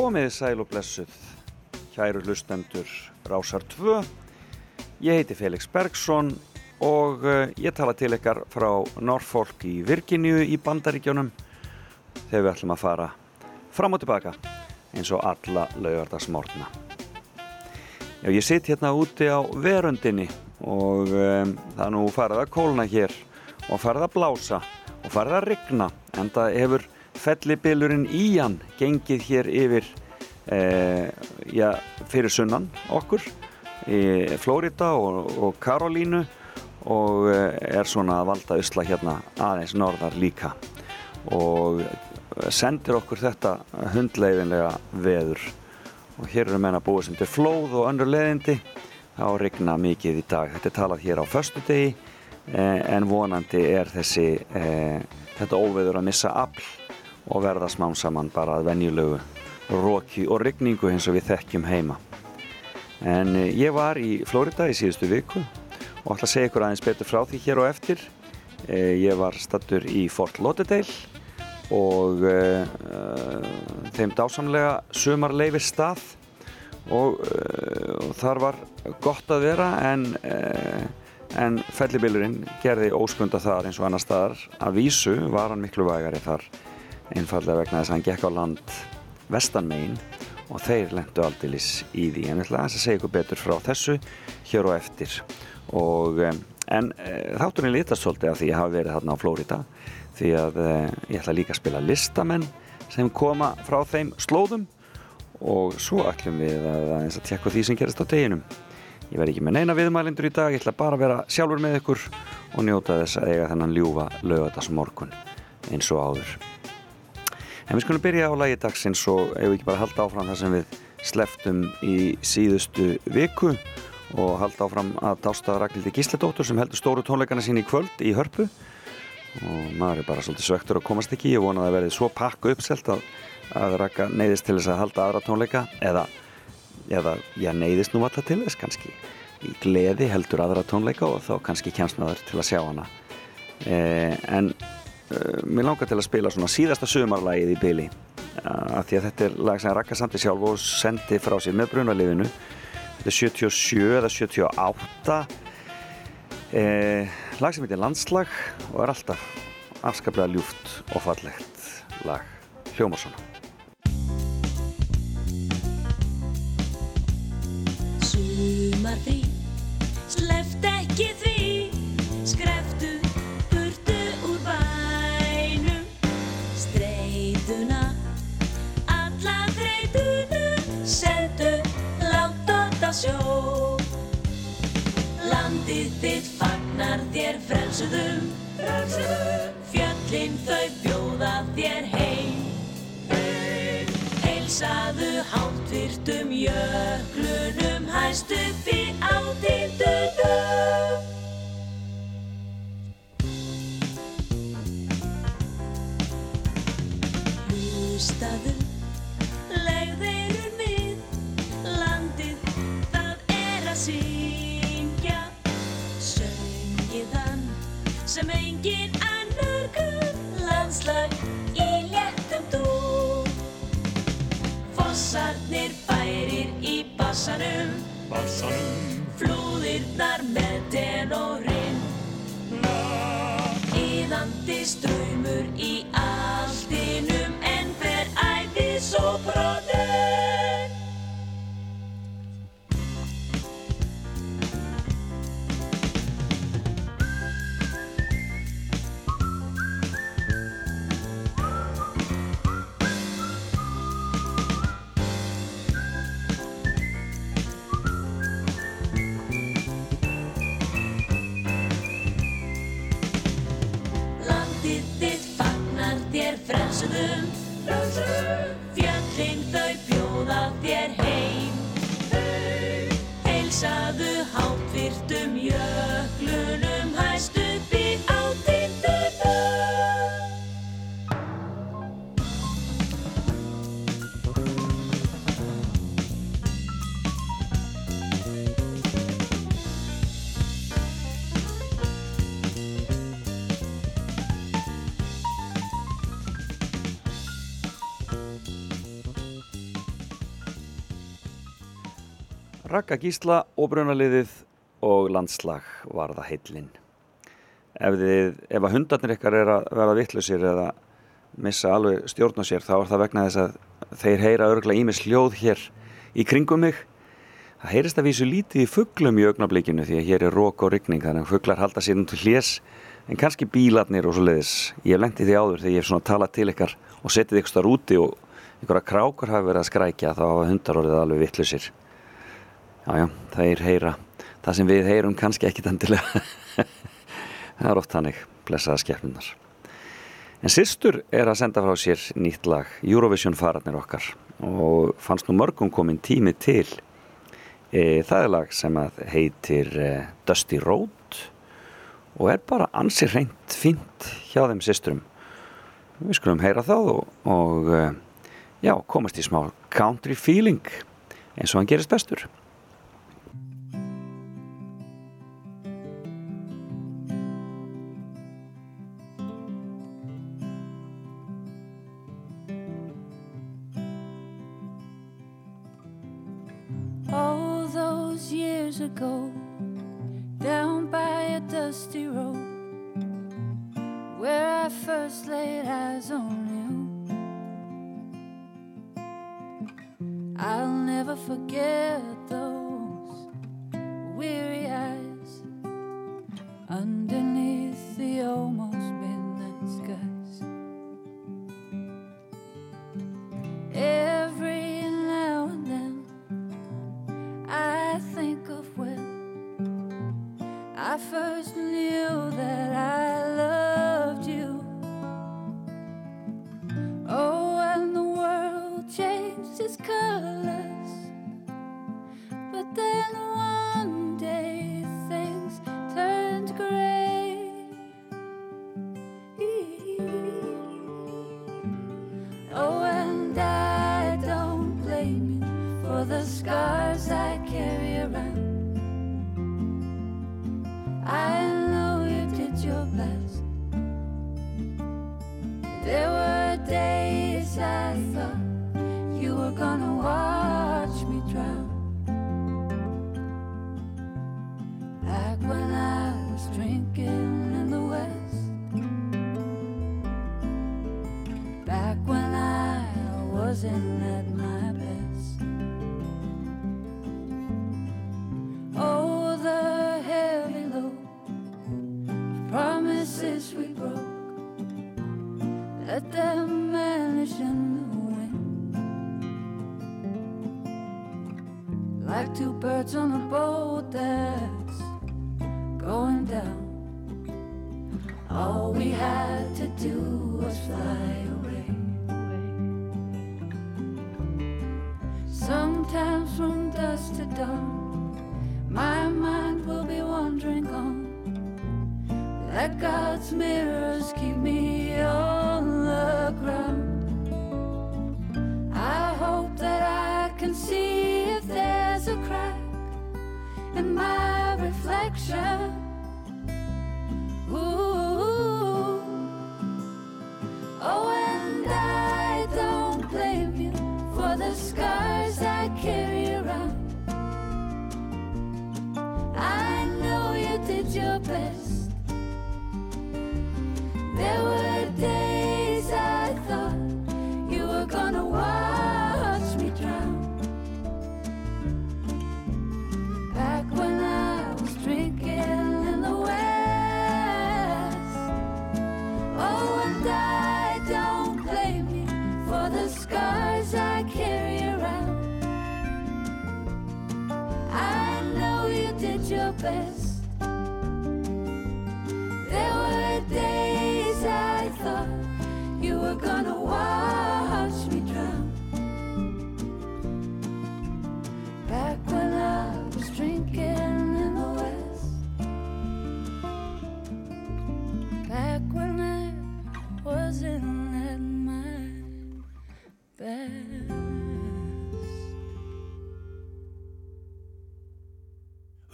Komiði sæl og blessuð, kæru hlustendur Rásar 2. Ég heiti Felix Bergsson og uh, ég tala til ykkar frá Norfolk í Virginíu í Bandaríkjónum þegar við ætlum að fara fram og tilbaka eins og alla laugardagsmórna. Já, ég sitt hérna úti á verundinni og um, það er nú farið að kólna hér og farið að blása og farið að rigna en það hefur fellibilurinn Ían gengið hér yfir eh, já, fyrir sunnan okkur í Flórida og, og Karolínu og eh, er svona að valda usla hérna aðeins norðar líka og sendir okkur þetta hundleiðinlega veður. Og hér eru menna búið sem til flóð og önnur leðindi þá regna mikið í dag. Þetta er talað hér á förstu degi eh, en vonandi er þessi eh, þetta óveður að missa afl og verða smám saman bara að venjulegu róki og rigningu eins og við þekkjum heima. En eh, ég var í Flórida í síðustu viku og ætla að segja ykkur aðeins betur frá því hér og eftir. Eh, ég var stattur í Fort Lauderdale og uh, þeim dásamlega sumarleifir stað og, og þar var gott að vera en, en fellibilurinn gerði óskunda þar eins og annar staðar. Að vísu var hann miklu vægari þar einfallega vegna þess að hann gekk á land vestanmegin og þeir lendu aldilis í því. En ég ætla að segja ykkur betur frá þessu hér og eftir. Og, en e, þátturinn litast svolítið af því að ég hafi verið þarna á Flórida því að e, ég ætla líka að spila listamenn sem koma frá þeim slóðum. Og svo ætlum við að, að, að tjekka því sem gerist á deginum. Ég verð ekki með neina viðmælindur í dag ég ætla bara að vera sjálfur með ykkur og njóta þess að eiga þennan ljúfa lögadagsmorgun eins og áður En við skulum byrja á lagi dagsins og ef við ekki bara halda áfram það sem við sleftum í síðustu viku og halda áfram að dásta Ragnhildi Gísladóttur sem heldur stóru tónleikana sín í kvöld í hörpu. Og maður er bara svolítið svöktur að komast ekki. Ég vona að verði svo pakku uppselt að, að Ragga neyðist til þess að halda aðra tónleika eða, eða já, neyðist nú alltaf til þess kannski. Í gleði heldur aðra tónleika og þá kannski kemst maður til að sjá hana. Eh, en mér langar til að spila svona síðasta sömarlægið í byli uh, af því að þetta er lag sem Raka Sandi sjálf og sendi frá sér með brunaliðinu. Þetta er 77 eða 78 eh, lag sem heitir Landslag og er alltaf afskaplega ljúft og fallegt lag. Hljómarsson Sumarfrí á sjó landið þitt fagnar þér frelsuðum. Fjöllin þau bjóða þér heim. Heilsaðu háttvirtum jöklunum hæstu fyrir á tildunum Hlustaðu, landslag í léttum dó Fossarnir bærir í bassanum, Bassanum, flúðirnar með tenorinn Íðandi ströymur í alltinum en hver æði svo bróður Raka Gísla og Brunaliðið og landslag var það heillin. Ef, ef að hundarnir ykkar er að vera vittlusir eða missa alveg stjórn á sér þá er það vegna þess að þeir heyra örgulega ímis hljóð hér í kringum mig. Það heyrist að vísu lítið í fugglum í augnablikinu því að hér er rók og ryggning þannig að fugglar halda sér um til hljés en kannski bílarnir og svo leiðis. Ég hef lendið því áður þegar ég hef svona talað til ykkar og setið ykkur starf úti og einhverja krákur hafi verið að skrækja þá hafa hundar orðið alveg vittlusir. Jájá, það er heyra. Það sem við heyrum kannski ekkit endilega. það er oft hannig, blessaða skefnunar. En sýstur er að senda frá sér nýtt lag, Eurovision fararnir okkar og fannst nú mörgum komin tími til. E, það er lag sem heitir e, Dusty Road og er bara ansið reynd fínt hjá þeim sýsturum. Við skulum heyra þá og, og e, já, komast í smá country feeling eins og hann gerist bestur. Ago, down by a dusty road, where I first laid eyes on you. I'll never forget those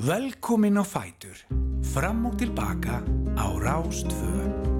Velkomin á Fætur. Fram og tilbaka á Rástfö.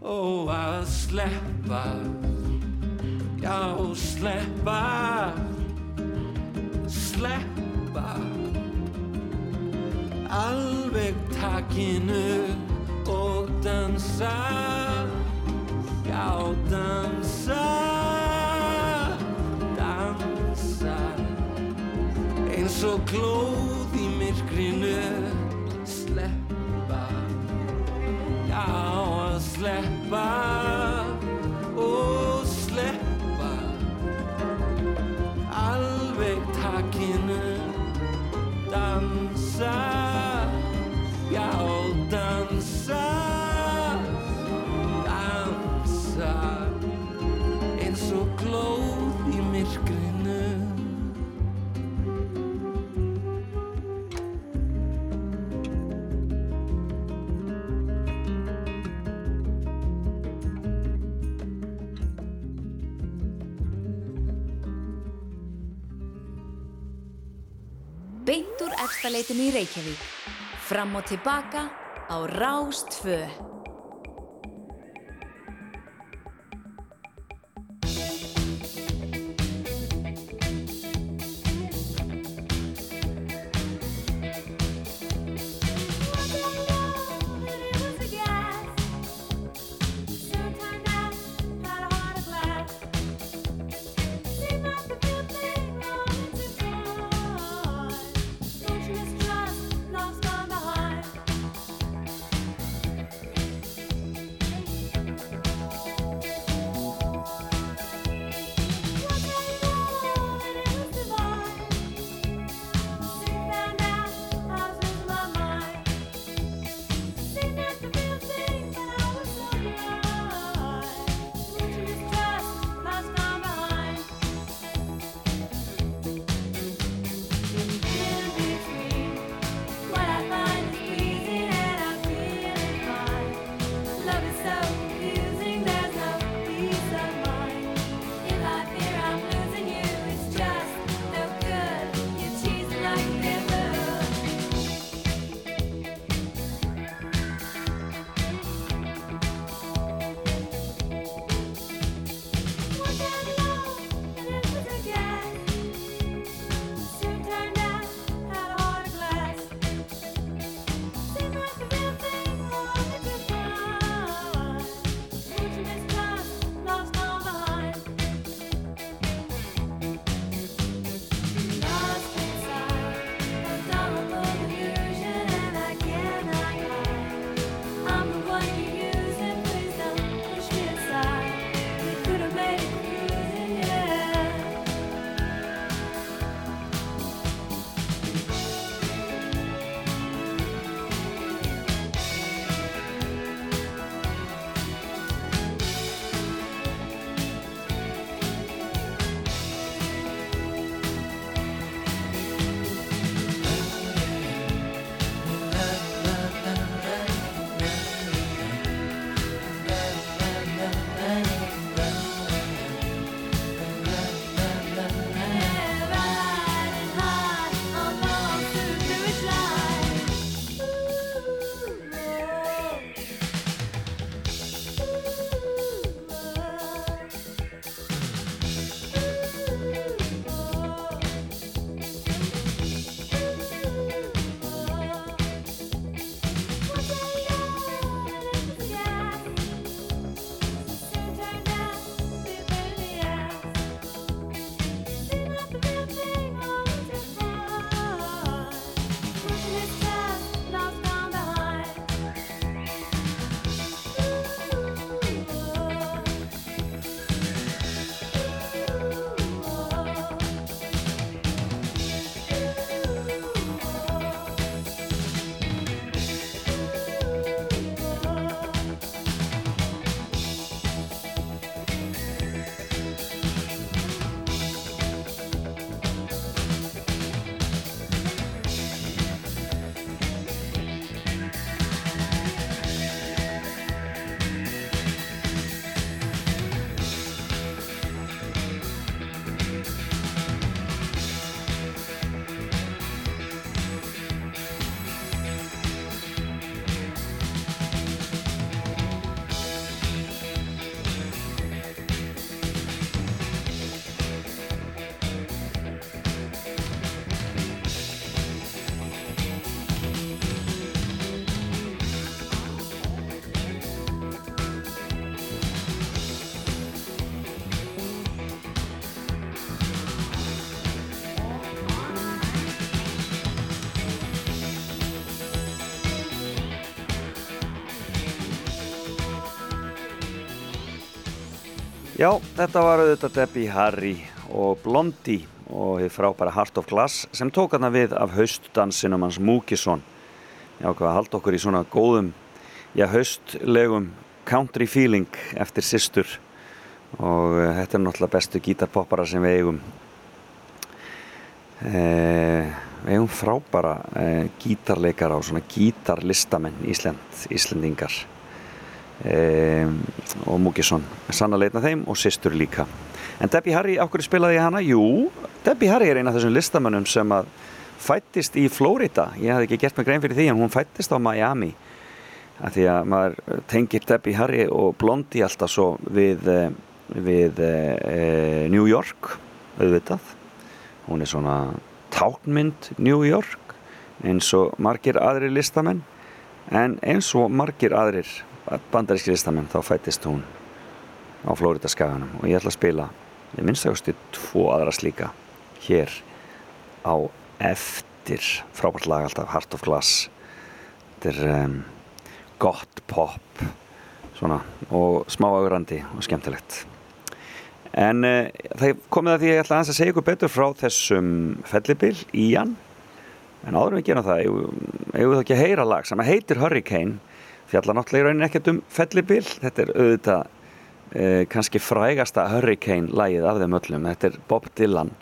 Ó að sleppa, já sleppa, sleppa. Alveg takinu og dansa, já dansa, dansa. Eins og gló goodbye. textaleitinu í Reykjavík. Fram og tilbaka á Rástföð. Já, þetta var auðvitað Debbie Harry og Blondie og þið frábæra Heart of Glass sem tók hana við af haustdansinum hans Múkisson. Já, hvað að halda okkur í svona góðum, já, haustlegum country feeling eftir systur og uh, þetta er náttúrulega bestu gítarpoppara sem við eigum. Uh, við eigum frábæra uh, gítarleikara og svona gítarlistamenn Ísland, Íslendingar um, og Múkisson sannlega einn af þeim og systur líka. En Debbie Harry, ákveður spilaði ég hana? Jú, Debbie Harry er eina af þessum listamönnum sem að fættist í Florida ég hafði ekki gert mig grein fyrir því en hún fættist á Miami. Af því að maður tengir Debbie Harry og Blondie alltaf svo við, eh, við e, New York auðvitað. Hún er svona táknmynd New York eins og margir aðrir listamenn. En eins og margir aðrir bandaríski listamenn þá fættist hún á Florida skaganum og ég ætla að spila ég minnst ástu tvo aðra slíka hér á eftir. Frábært lag alltaf Heart of Glass. Þetta er um, gott pop svona og smá augrandi og skemmtilegt. En uh, það komið að því að ég ætla að segja ykkur betur frá þessum fellibil í hann en áður við gerum það eigum við þá ekki að heyra lag sem heitir Hurricane fjallar náttúrulega í rauninni ekkert um fellibil þetta er auðvitað uh, kannski frægasta Hurricane lagið af þeim öllum, þetta er Bob Dylan.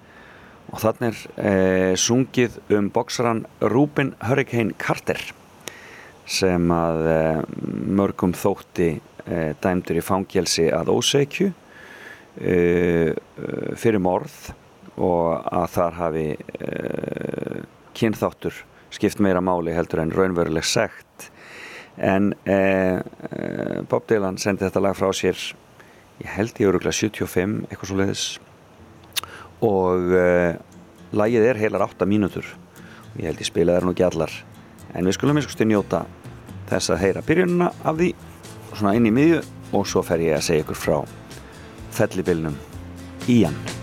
Og þannig er uh, sungið um boksaran Rubin Hurricane Carter sem að uh, mörgum þótti dæmdur í fangelsi að ósegju fyrir morð og að þar hafi kynþáttur skipt meira máli heldur en raunveruleg segt en eh, Bob Dylan sendi þetta lag frá sér ég held ég öruglega 75 eitthvað svo leiðis og eh, lagið er heilar 8 mínútur. Og ég held ég spilaði það nú ekki allar. En við skulum eins og stu njóta þess að heyra byrjununa af því svona inn í miðju og svo fer ég að segja ykkur frá fellibilnum Ían Pistol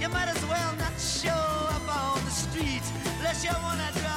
you might as well not show up on the street unless you wanna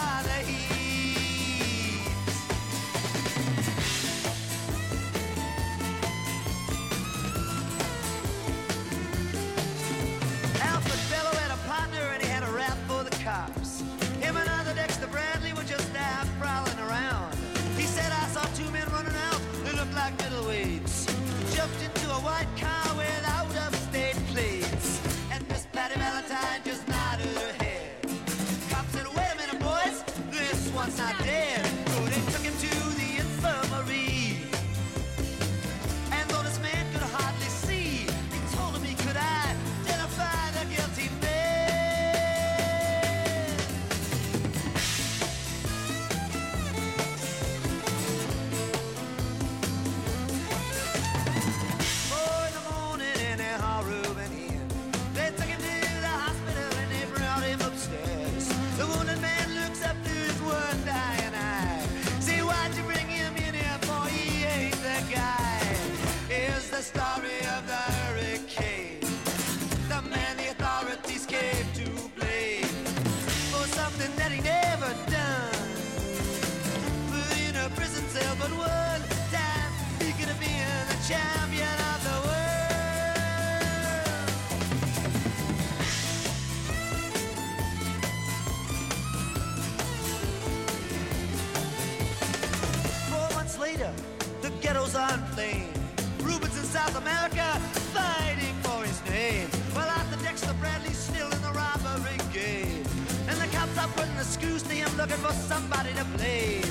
America fighting for his name. While Arthur Dexter Bradley's still in the robbery game. And the cops are putting the screws to him looking for somebody to blame.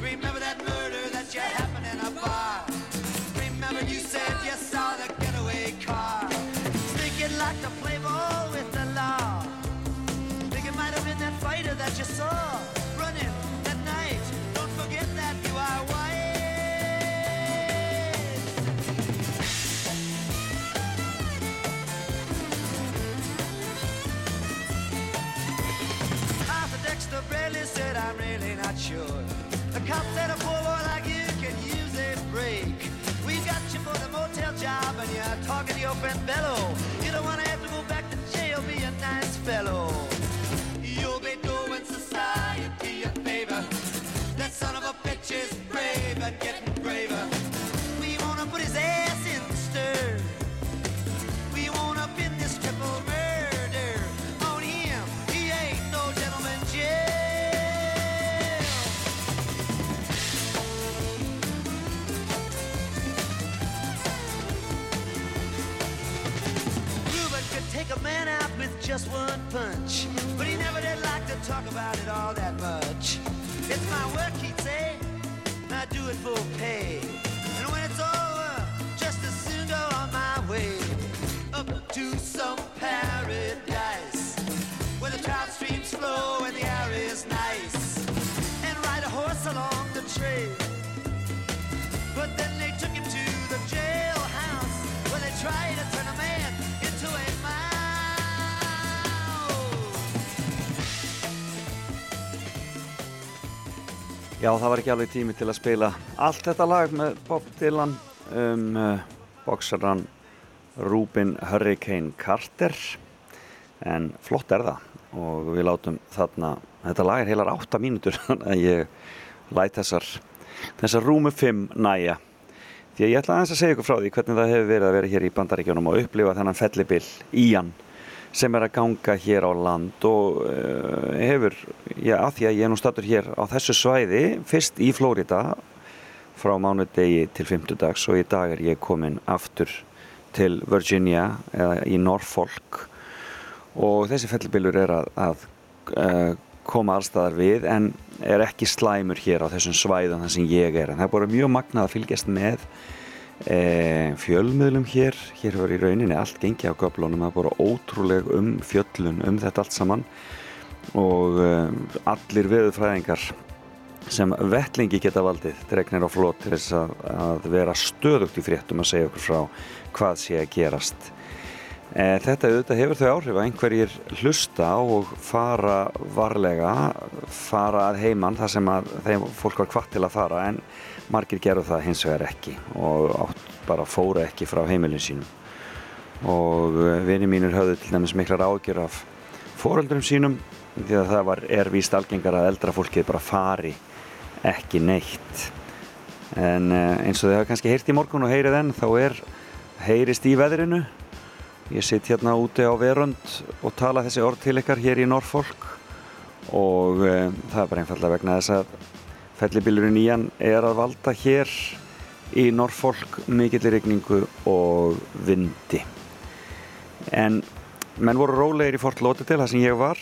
Remember that murder that you happened in a bar. Remember you said you saw the getaway car. Thinking like play ball with the law. Think it might have been that fighter that you saw talking to to some paradise where the trout streams flow and the air is nice, and ride a horse along the trail. But then they took him to the jailhouse where they tried to turn a man into a Já, það var ekki alveg tími til að spila allt þetta lag með Bob Dylan um uh, boksaran Rubin Hurricane Carter. En flott er það. Og við látum þarna þetta lag er heilar 8 mínútur að ég læt þessar þessar rúmu 5 næja því að ég ætla aðeins að segja ykkur frá því hvernig það hefur verið að vera hér í bandaríkjónum og upplifa þennan fellibill í hann sem er að ganga hér á land og uh, hefur, já, að því að ég er nú statur hér á þessu svæði, fyrst í Flórida frá mánudegi til fimmtudags og í dag er ég komin aftur til Virginia eða í Norfolk. Og þessi fellibillur er að, að uh, koma allstaðar við en er ekki slæmur hér á þessum svæðum þar sem ég er. En það er bara mjög magnað að fylgjast með e, fjölmiðlum hér. Hér hefur í rauninni allt gengið á göflunum það er bara ótrúleg um fjöllun um þetta allt saman. Og e, allir veðurfræðingar sem vettlingi geta valdið dregnir á flott til þess að, að vera stöðugt í fréttum að segja okkur frá hvað sé að gerast. E, þetta auðvitað hefur þau áhrif að einhverjir hlusta og fara varlega fara að heiman þar sem að þeim fólk var kvart til að fara en margir gerðu það hins vegar ekki og bara fóru ekki frá heimilin sínum. Og vini mínir höfðu til dæmis miklar ágjör af fóröldrum sínum því að það var, er víst algengar að eldra fólkið bara fari ekki neitt. En eh, eins og þið hafa kannski heyrt í morgun og heyrið enn þá er heyrist í veðrinu. Ég sitt hérna úti á verund og tala þessi orð til ykkar hér í Norfolk. Og e, það er bara einfallega vegna þess að fellibillurinn Ían er að valda hér í Norfolk mikill regningu og vindi. En menn voru rólegir í Fort Lauderdale þar sem ég var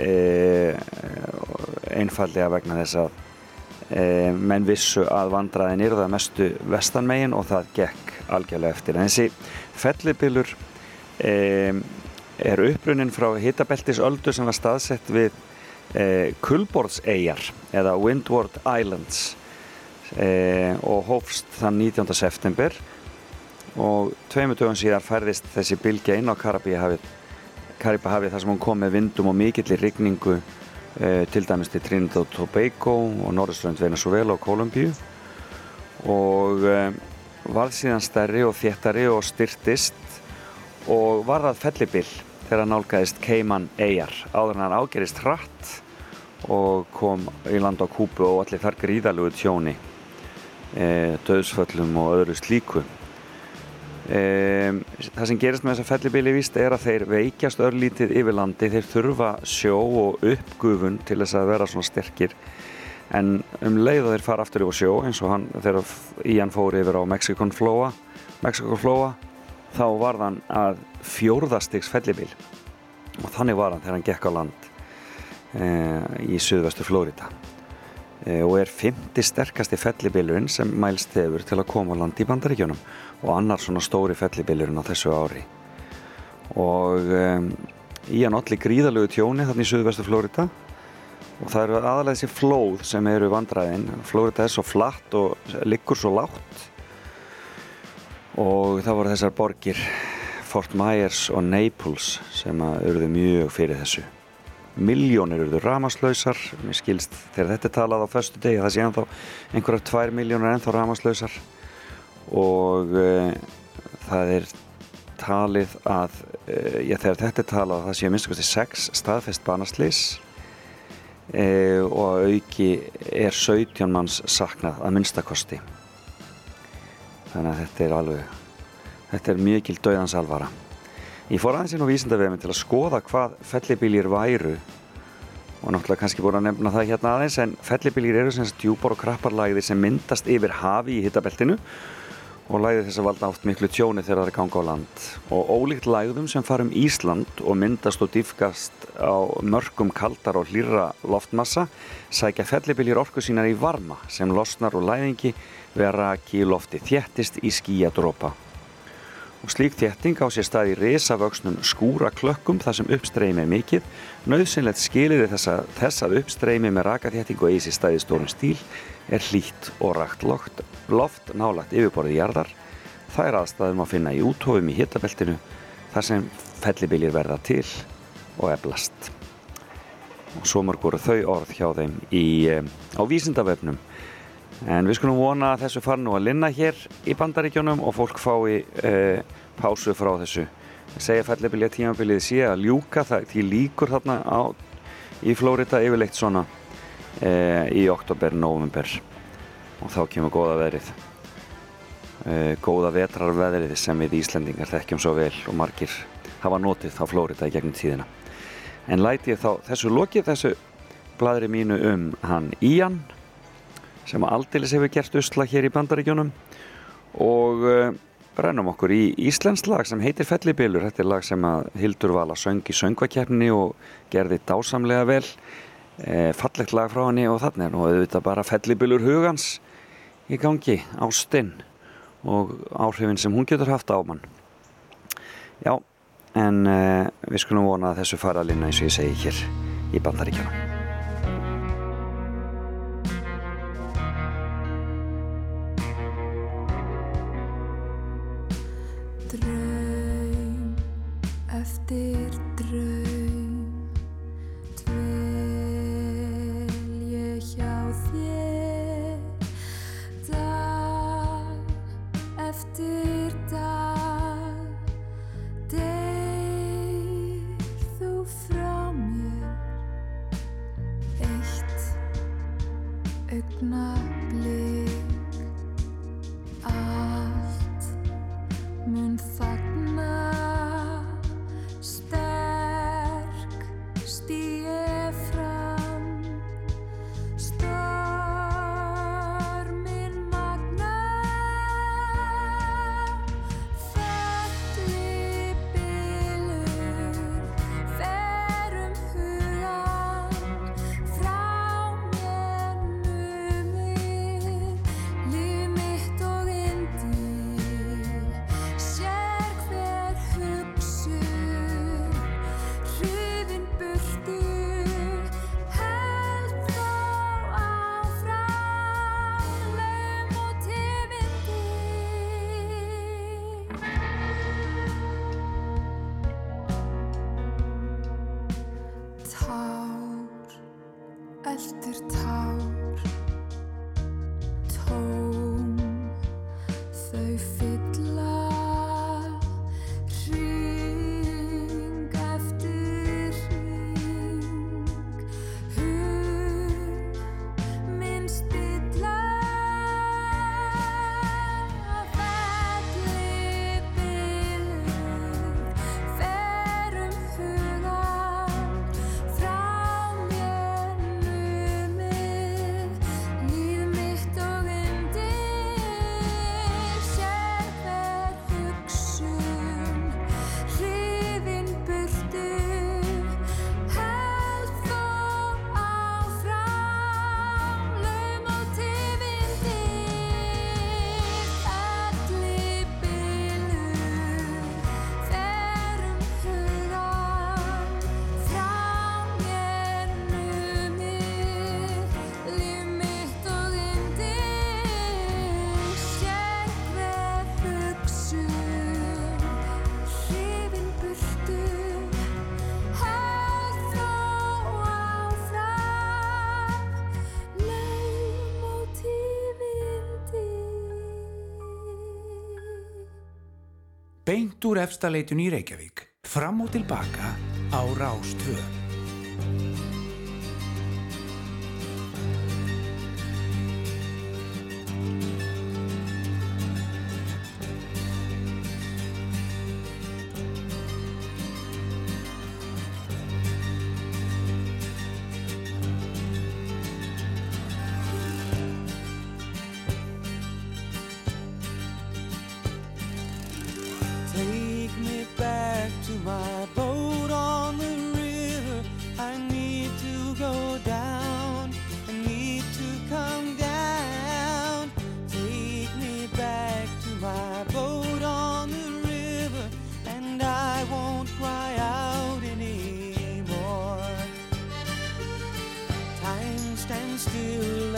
e, einfallega vegna þess að e, menn vissu að vandraðin það mestu vestanmegin og það gekk algjörlega eftir en þessi fellibillur e, er upprunnin frá hitabeltisöldu sem var staðsett við e, Kulborðseyjar eða Windward Islands e, og hófst þann 19. september og tveimu dögum síðan færðist þessi bylgja inn á Karabíahafið Karabíahafið þar sem hún kom með vindum og mikillir rigningu e, til dæmis til Trinidad og Tobago og Norðurströnd Venezuela og Kolumbíu og varð síðan stærri og þéttari og styrtist og var það fellibill þegar nálgæðist Cayman Eyjar. Áður en hann ágerist hratt og kom í land á Kúbu og allir þar gríðalugu tjóni e, döðsföllum og öðru slíku. E, það sem gerist með þessa fellibili víst er að þeir veikjast örlítið yfir landi þeir þurfa sjó og uppgufun til þess að vera svona sterkir en um leið og þeir fara aftur yfir sjó eins og hann þegar Ían fór yfir á Mexikonflóa Mexikonflóa þá var hann að fjórðastiks fellibil og þannig var hann þegar hann gekk á land e, í suðvestu Flórida e, og er 50 sterkasti fellibilurinn sem mælst hefur til að koma á land í bandaríkjónum og annar svona stóri fellibilurinn á þessu ári. Og e, Ían olli gríðalögu tjóni þannig í suðvestu Flórida og það eru aðalega þessi flóð sem eru vandræðin. Flórida er svo flatt og liggur svo látt og það voru þessar borgir Fort Myers og Naples sem að urðu mjög fyrir þessu. Miljónir urðu ramaslausar mér skilst þegar þetta er talað á förstu degi það sé ennþá einhverjar tvær miljónir ennþá ramaslausar og uh, það er talið að uh, já, þegar þetta er talað það sé minnst kosti sex staðfest banaslis uh, og auki er 17 manns saknað að minnstakosti þannig að þetta er alveg þetta er mikil döðans alvara. Ég fór aðeins inn á vísindavefin til að skoða hvað fellibílir væru og náttúrulega kannski búin að nefna það hérna aðeins en fellibílir eru sem djúpar og krapparlægðir sem myndast yfir hafi í hittabeltinu og lægðir þess að valda átt miklu tjóni þegar það er ganga á land. Og ólíkt lægðum sem farum Ísland og myndast og diffkast á mörgum kaldar og hlýra loftmassa sækja fellibílir orku sínar í varma sem losnar og læðingi að raki í lofti þéttist í skíadrópa og slík þétting á sér stað í risavöksnum skúraklökkum þar sem uppstreymi er mikið. Nöðsynlegt skiliði þess að, þess að uppstreymi með rakaþétting og eigi sér stað í stórum stíl er hlýtt og rakt loft, loft nálagt yfirborðið jarðar. Það er aðstæðum að finna í úthofum í hittabeltinu þar sem fellibiljir verða til og eblast og svo mörg voru þau orð hjá þeim í, á vísindavefnum. En við skulum vona að þessu fara nú að linna hér í bandaríkjónum og fólk fái e, pásu frá þessu. Segja fellibilja tímabilið sé að ljúka það til líkur þarna á, í Flórida yfirleitt svona í oktober, november og þá kemur góða veðrið. E, góða vetrarveðrið sem við Íslendingar þekkjum svo vel og margir hafa notið á Flórida í gegnum tíðina. En læti ég þá þessu lokið, þessu bladri mínu um hann Ían sem aldeilis hefur gert usla hér í bandaríkjónum og uh, rennum okkur í Íslands lag sem heitir Fellibilur þetta er lag sem að Hildur Vala söng í söngvakeppni og gerði dásamlega vel fallegt lag frá henni og þannig nú auðvitað bara Fellibilur hugans í gangi ástinn og áhrifin sem hún getur haft á mann. Já en e, við skulum vona að þessu fara að linna eins og ég segi hér í bandaríkjónum Draum eftir beint úr efstaleitun í Reykjavík, fram og tilbaka á Rástvö.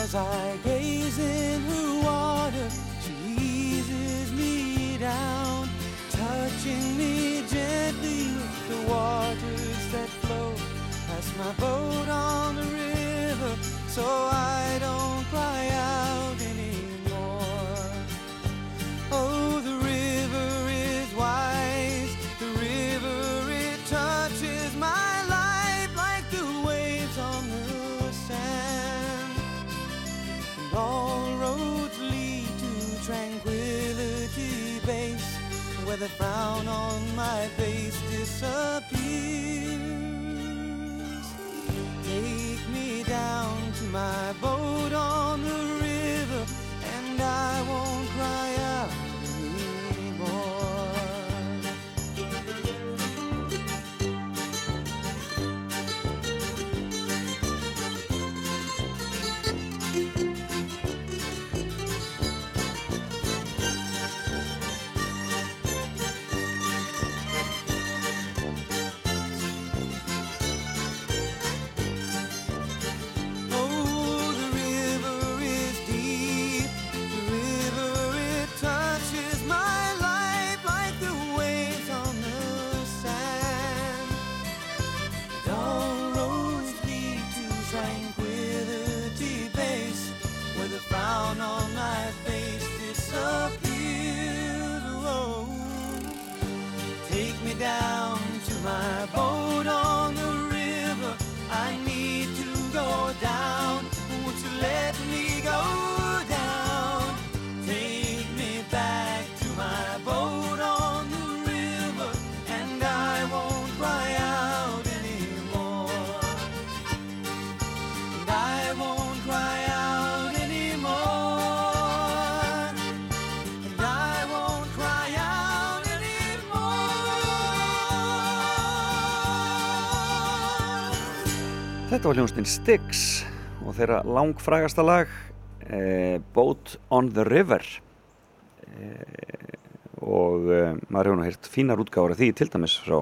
As I gaze in her water. She eases me down, touching me gently with the waters that flow past my boat the frown on my face disappears. Take me down to my boat Þetta var hljónstinn Styx og þeirra langfrægasta lag eh, Boat on the River. Eh, og eh, maður hefur nú heyrt fínar útgáður af því til dæmis frá,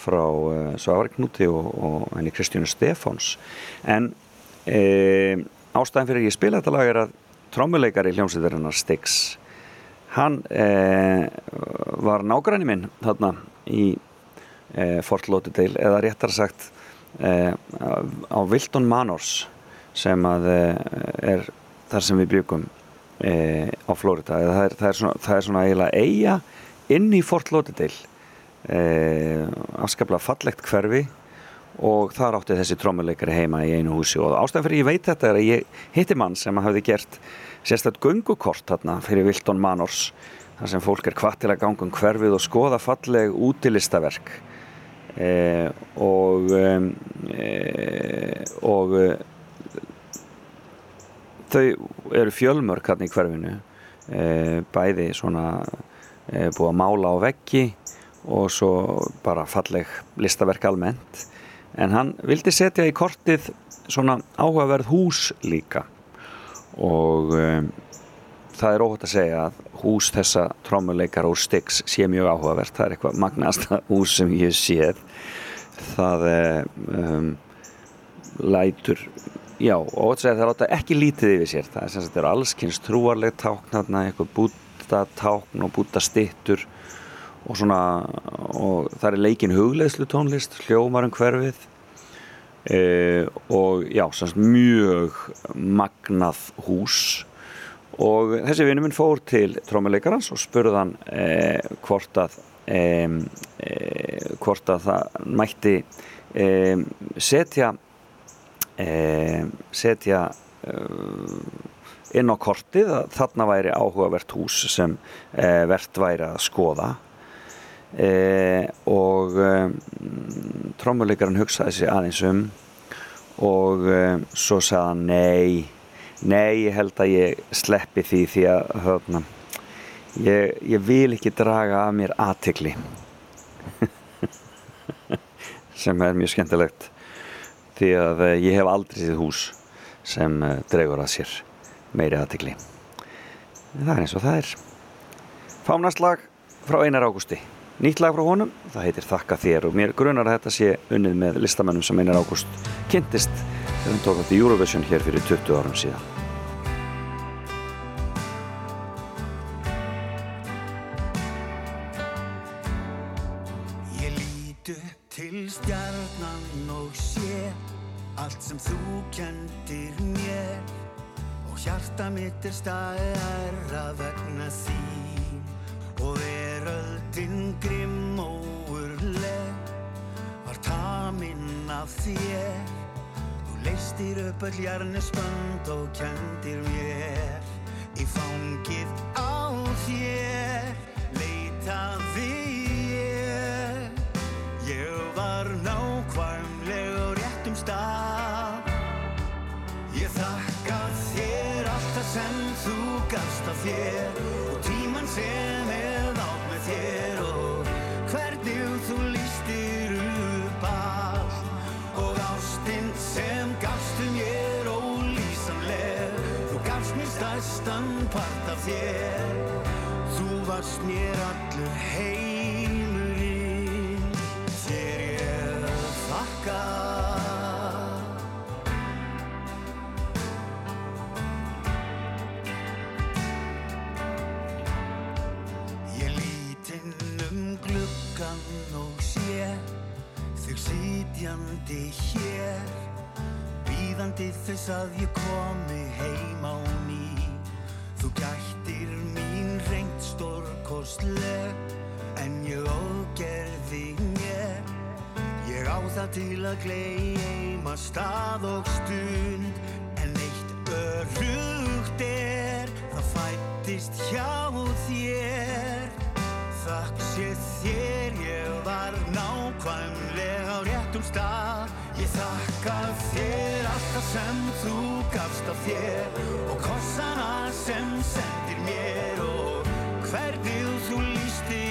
frá eh, Svavari Knúti og, og henni Kristjánu Stefáns. En eh, ástæðan fyrir að ég spila þetta lag er að trommuleikari hljómsveitarinnar Styx hann eh, var nágræni minn þarna í eh, Fort Lauderdale eða réttar sagt á Wilton Manors sem að eh, er þar sem við byggum eh, á Florida. Það er, það, er svona, það er svona eiginlega eiga inn í Fort Lauderdale. Eh, afskaplega fallegt hverfi og þar átti þessi trommuleikari heima í einu húsi. Og ástæðan fyrir ég veit þetta er að ég hitti mann sem hafði gert sérstætt göngukort þarna fyrir Wilton Manors þar sem fólk er hvað til að ganga um hverfið og skoða falleg útilistaverk eh, og um, eh, og eh, þau eru fjölmörk hérna í hverfinu. Eh, bæði svona eh, búið að mála á veggi og svo bara falleg listaverk almennt. En hann vildi setja í kortið svona áhugaverð hús líka. Og um, það er óhætt að segja að hús þessa trommuleikar og Styx sé mjög áhugavert, það er eitthvað magnasta hús sem ég séð. Það er um, lætur já, og það láta ekki lítið yfir sér, það er sem sagt það eru allskynns trúarleg tákn þarna, eitthvað búta tákn og búta stittur og svona og það er leikin hugleðslu tónlist hljómar um hverfið. E, og já, semst mjög magnað hús og þessi vinnu minn fór til trómuleikarans og spurði hann eh, hvort að eh, hvort að það mætti eh, setja setja inn á kortið að þarna væri áhugavert hús sem eh, vert væri að skoða. Eh, og trómuleikarinn hugsaði sig aðeins um og svo sagði hann nei Nei, ég held að ég sleppi því því að höfna, ég, ég vil ekki draga af mér aðtikli sem er mjög skemmtilegt. Því að eh, ég hef aldrei séð hús sem eh, dregur að sér meiri aðtikli það er eins og það er. Fánaslag frá Einar Ágústi. Nýtt lag frá honum, það heitir Þakka þér og mér grunar að þetta sé unnið með listamennum sem Einar Ágúst kynntist þegar hann tók átt í Eurovision hér fyrir 20 árum síðan. Ég lít upp til stjarnan og sé allt sem þú kendir mér. Og hjarta mitt er stærra vegna þín. Og veröldin grimm og urleg var taminn af þér leistir upp öll jarnespönd og kendir mér. Í fangið á þér leitaði ég. Ég var nákvæmleg á réttum stað. Ég þakka þér allt það sem þú gafst af þér. Og tíman sem stærstan part af þér. Þú varst mér allur heimurinn þér ég þakka. Ég lít inn um gluggan og sé þig sitjandi hér Bíðandi þess að ég komi til að gleyma stað og stund. En eitt örugt er Það fættist hjá þér. Þakk sé þér ég var nákvæmlega á réttum stað. Ég þakka þér allt það sem þú gafst af þér Og kossana sem sendir mér. Og hvernig þú lístir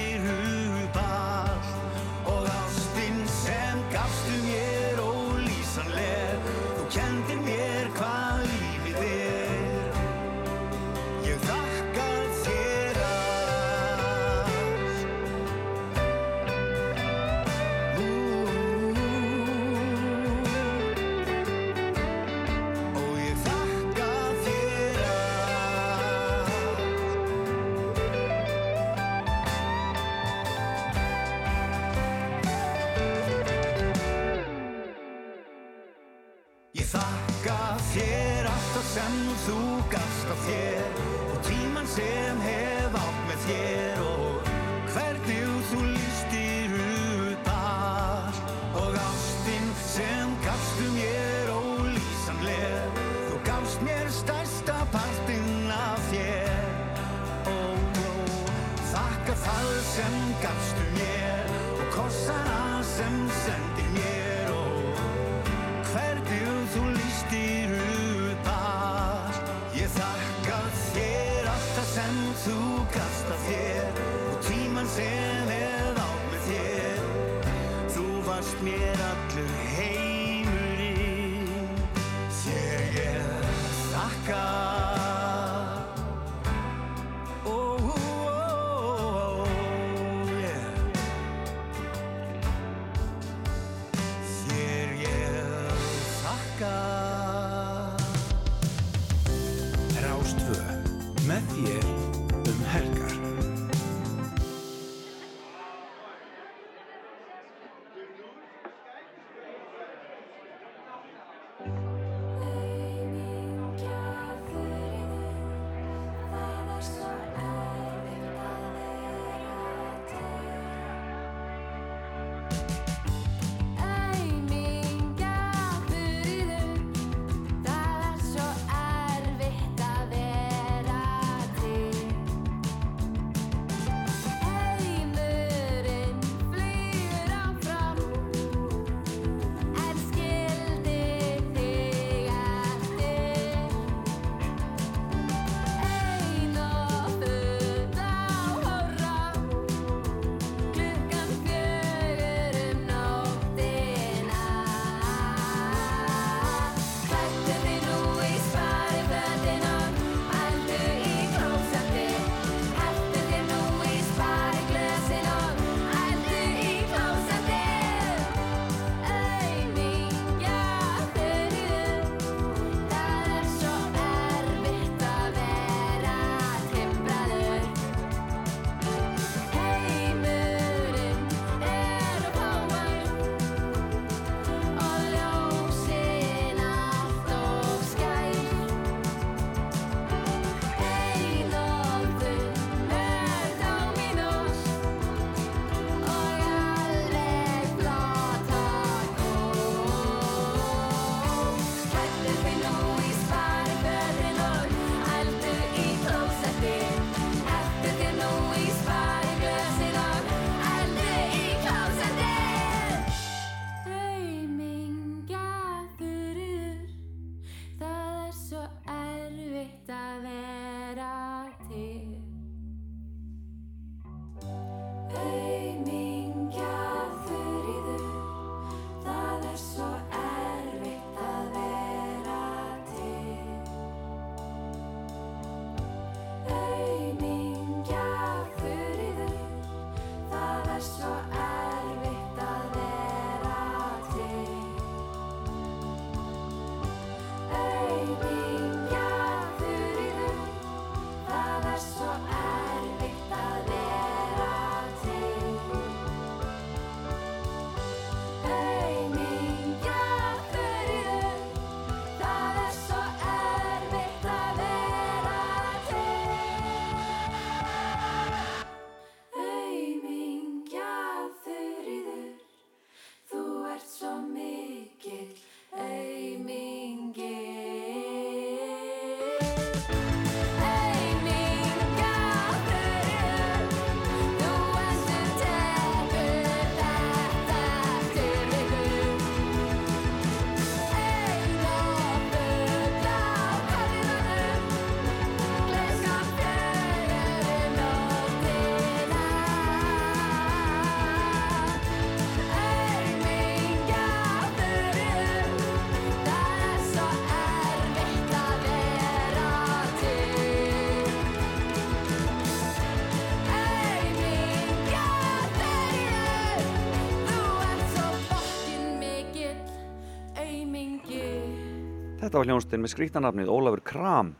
Þetta var hljónstinn með skrýttanafnið Ólafur Kram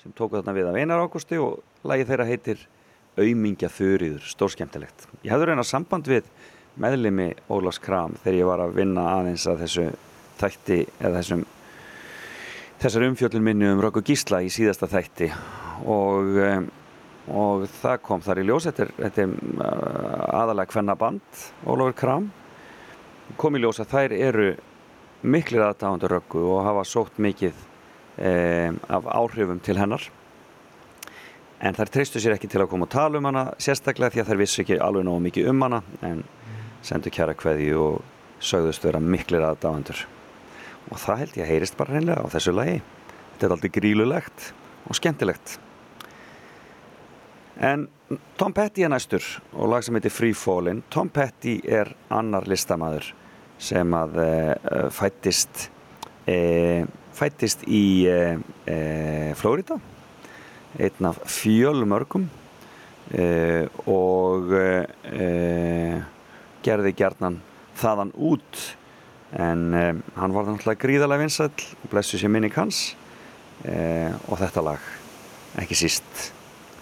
sem tóku þarna við af Einar Ágústi og lagi þeirra heitir Aumingja Þurriður, stórskemmtilegt. Ég hefði reyna samband við meðlimi Ólafs Kram þegar ég var að vinna aðeins að þessu þætti eða þessum þessar umfjöllun minni um Röggu Gísla í síðasta þætti og, og það kom þar í ljós þetta er, uh, aðalega hvenna band Ólafur Kram kom í ljós að þær eru miklir aðdáðandur Röggu og hafa sótt mikið um, af áhrifum til hennar. En þær treystu sér ekki til að koma og tala um hana sérstaklega því að þær vissu ekki alveg nógu mikið um hana en sendu kjæra kveðju og sögðust vera miklir aðdáðandur og það held ég að heyrist bara reynlega á þessu lagi. Þetta er aldrei grílulegt og skemmtilegt. En Tom Petty er næstur og lag sem heitir Free Fallin. Tom Petty er annar listamæður sem að e, fættist e, fættist í Flórida einn af fjölmörgum og gerði gerðnan þaðan út. En hann var náttúrulega gríðarlega vinsall blessu sér minning hans uh, og þetta lag ekki síst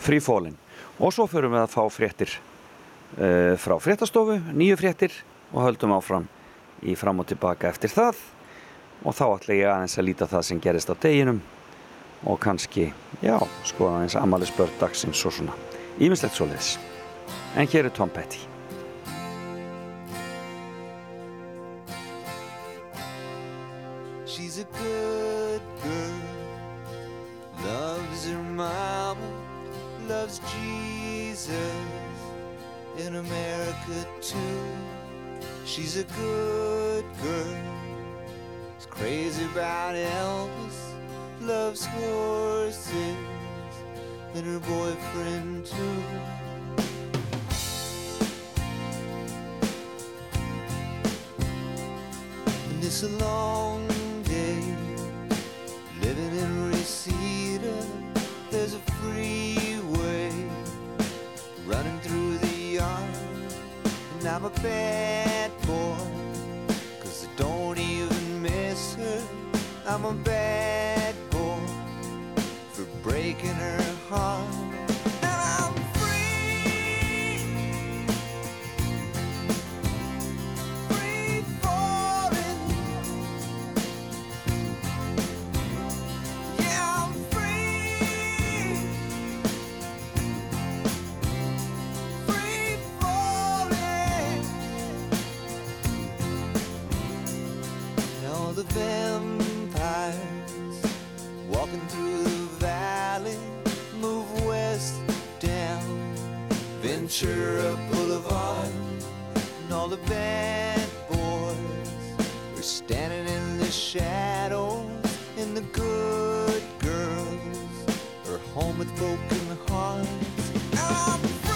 Free Fallin og svo förum við að fá fréttir frá fréttastofu nýju fréttir og höldum áfram í fram og tilbaka eftir það. Og þá ætla ég aðeins að líta það sem gerist á deginum og kannski, já, skoða aðeins amalisbörn dagsins og svona. Ímislegt svo leiðis en hér er Tom Petty. She's a good girl, loves her mama, loves Jesus in America too. She's a good girl, is crazy about Elvis, loves horses and her boyfriend too. And it's a long a bad boy, cause I don't even miss her. I'm a bad boy for breaking her heart. Vampires walking through the valley move west down Ventura Boulevard, and all the bad boys are standing in the shadows, and the good girls are home with broken hearts. I'm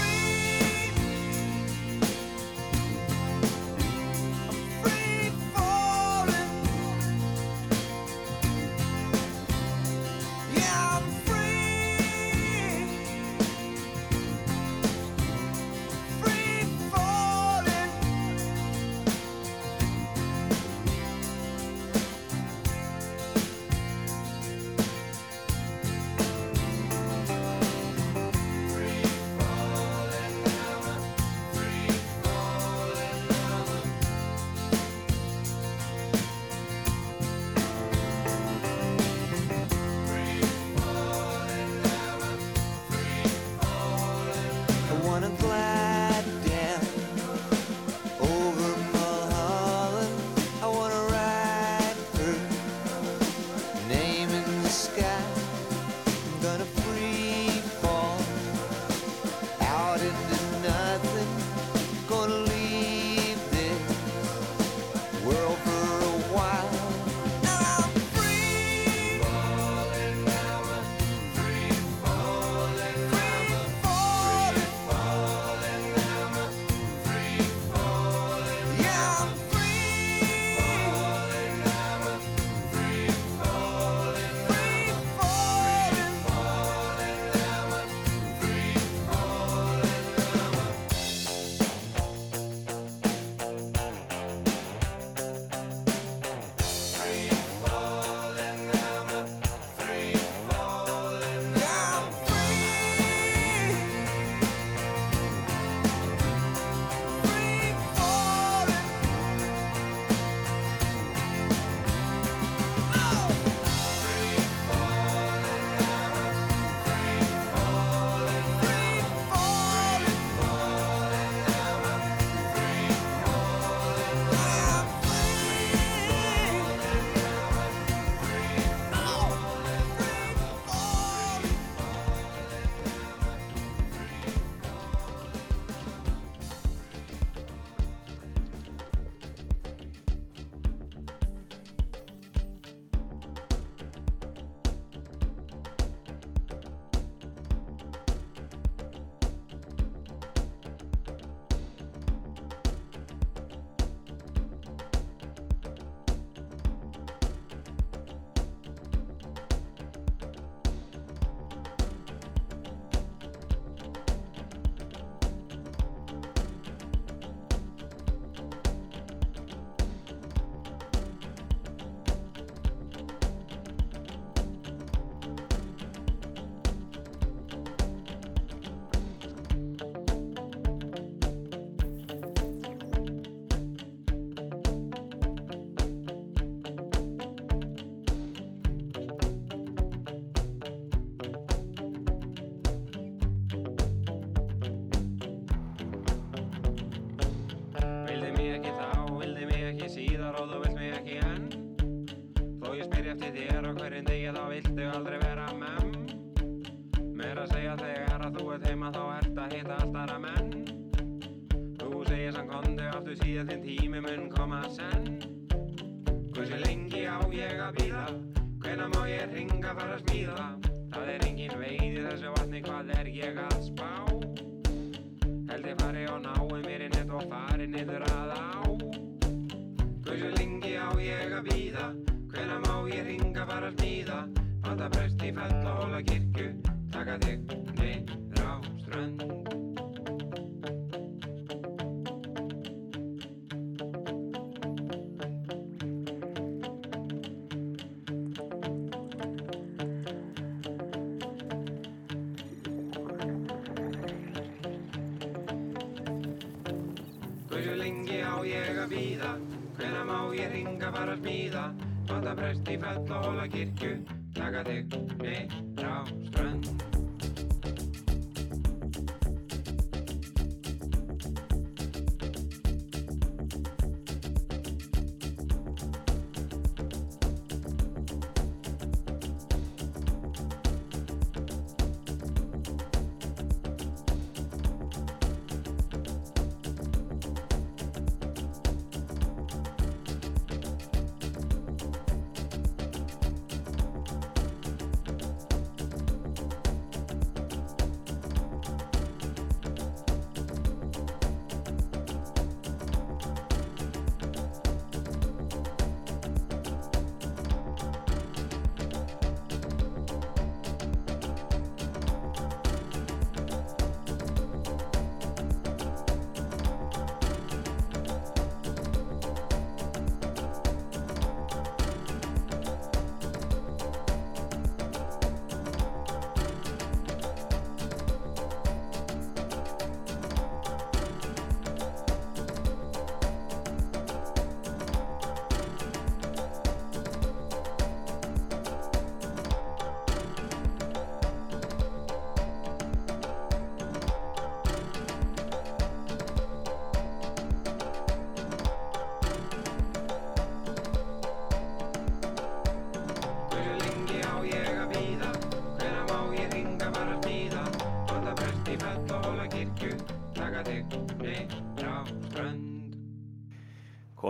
Taka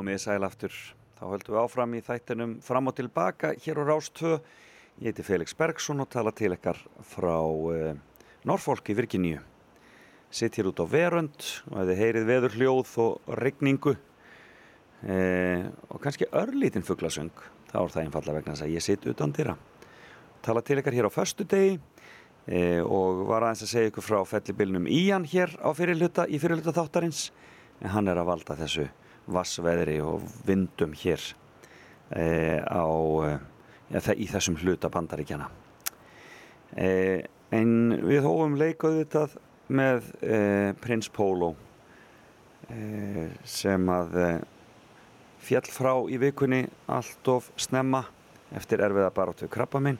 Komið sæl aftur. Þá höldum við áfram í þættinum fram og tilbaka hér á Rás 2. Ég heiti Felix Bergsson og tala til ykkar frá uh, Norfolk í Virginíu. Sitt hér út á verönd og ef þið heyrið veður hljóð og regningu uh, og kannski örlítinn fuglasöng þá er það einfallega vegna þess að ég sitt utan dýra. Tala til ykkar hér á föstu degi uh, og var aðeins að segja ykkur frá fellibilnum Ían hér á fyrirluta, í fyrirluta þáttarins en hann er að valda þessu vassveðri og vindum hér e, á, e, þe- í þessum hluta bandaríkjana. E, en við hófum leikaðu þetta með e, Prins Pólo sem að fjall frá í vikunni allt of snemma eftir erfiða baráttu krabba minn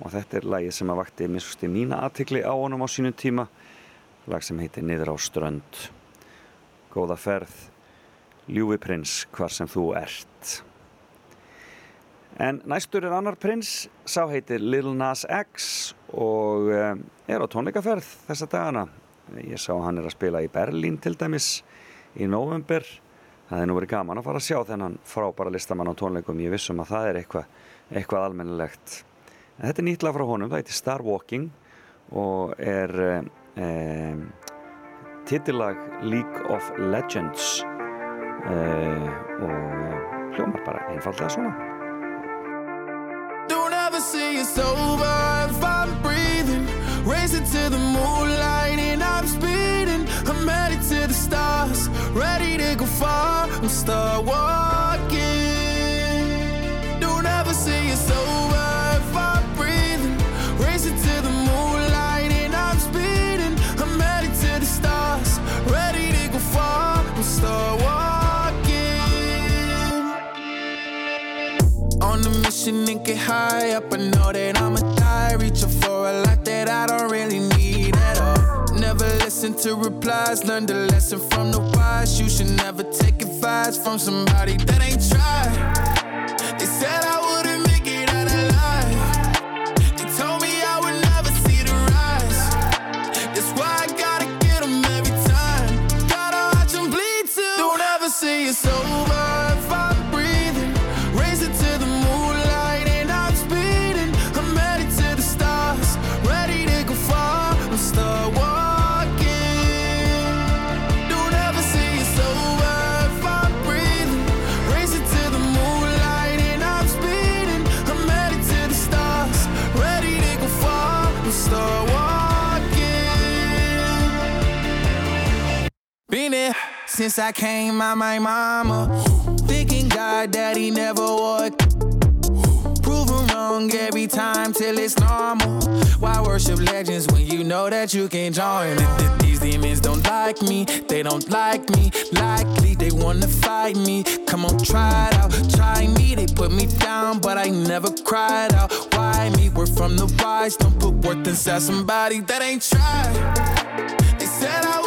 og þetta er lagið sem að vakti miskusti mína aðtikli á honum á sínum tíma. Lag sem heitir Niður á strönd. Góða ferð ljúfi prins hvar sem þú ert. En næstur er annar prins sá heitir Lil Nas X og um, er á tónleikaferð þessa dagana. Ég sá hann er að spila í Berlín til dæmis í november það er nú verið gaman að fara að sjá þennan frábæra listamann á tónleikum. Ég vissum að það er eitthvað, eitthvað almennilegt. En þetta er nýtla frá honum, það heitir Star Walking og er um, um, titillag League of Legends og uh, hljómar bara einfallega svona Don't ever say it's over if I'm breathing. Racing to the moonlight and I'm speeding. I'm headed to the stars, ready to go far and start walking. reaching and get high up. I know that I'ma die, reaching for a life that I don't really need at all. Never listen to replies, learn the lesson from the wise. You should never take advice from somebody that ain't tried. They said I wouldn't make it out alive. They told me I would never see the rise. That's why I gotta get them every time. Gotta watch them bleed too. Don't ever say it's over. Since I came out my mama. Thinking God daddy never would. Proven wrong every time till it's normal. Why worship legends when you know that you can join? Th- These demons don't like me, they don't like me. Likely they wanna fight me. Come on, try it out, try me. They put me down, but I never cried out. Why me? We're from the wise, don't put worth inside somebody that ain't tried. They said I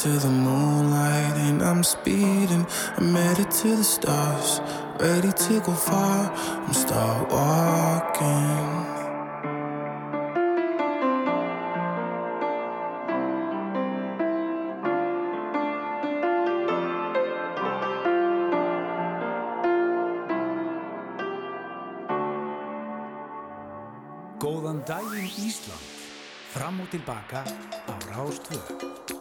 to the moonlight and I'm speeding. I'm headed to the stars, ready to go far. I'm start walking. Góðan daginn Ísland. Fram og tilbaka á Rástvö.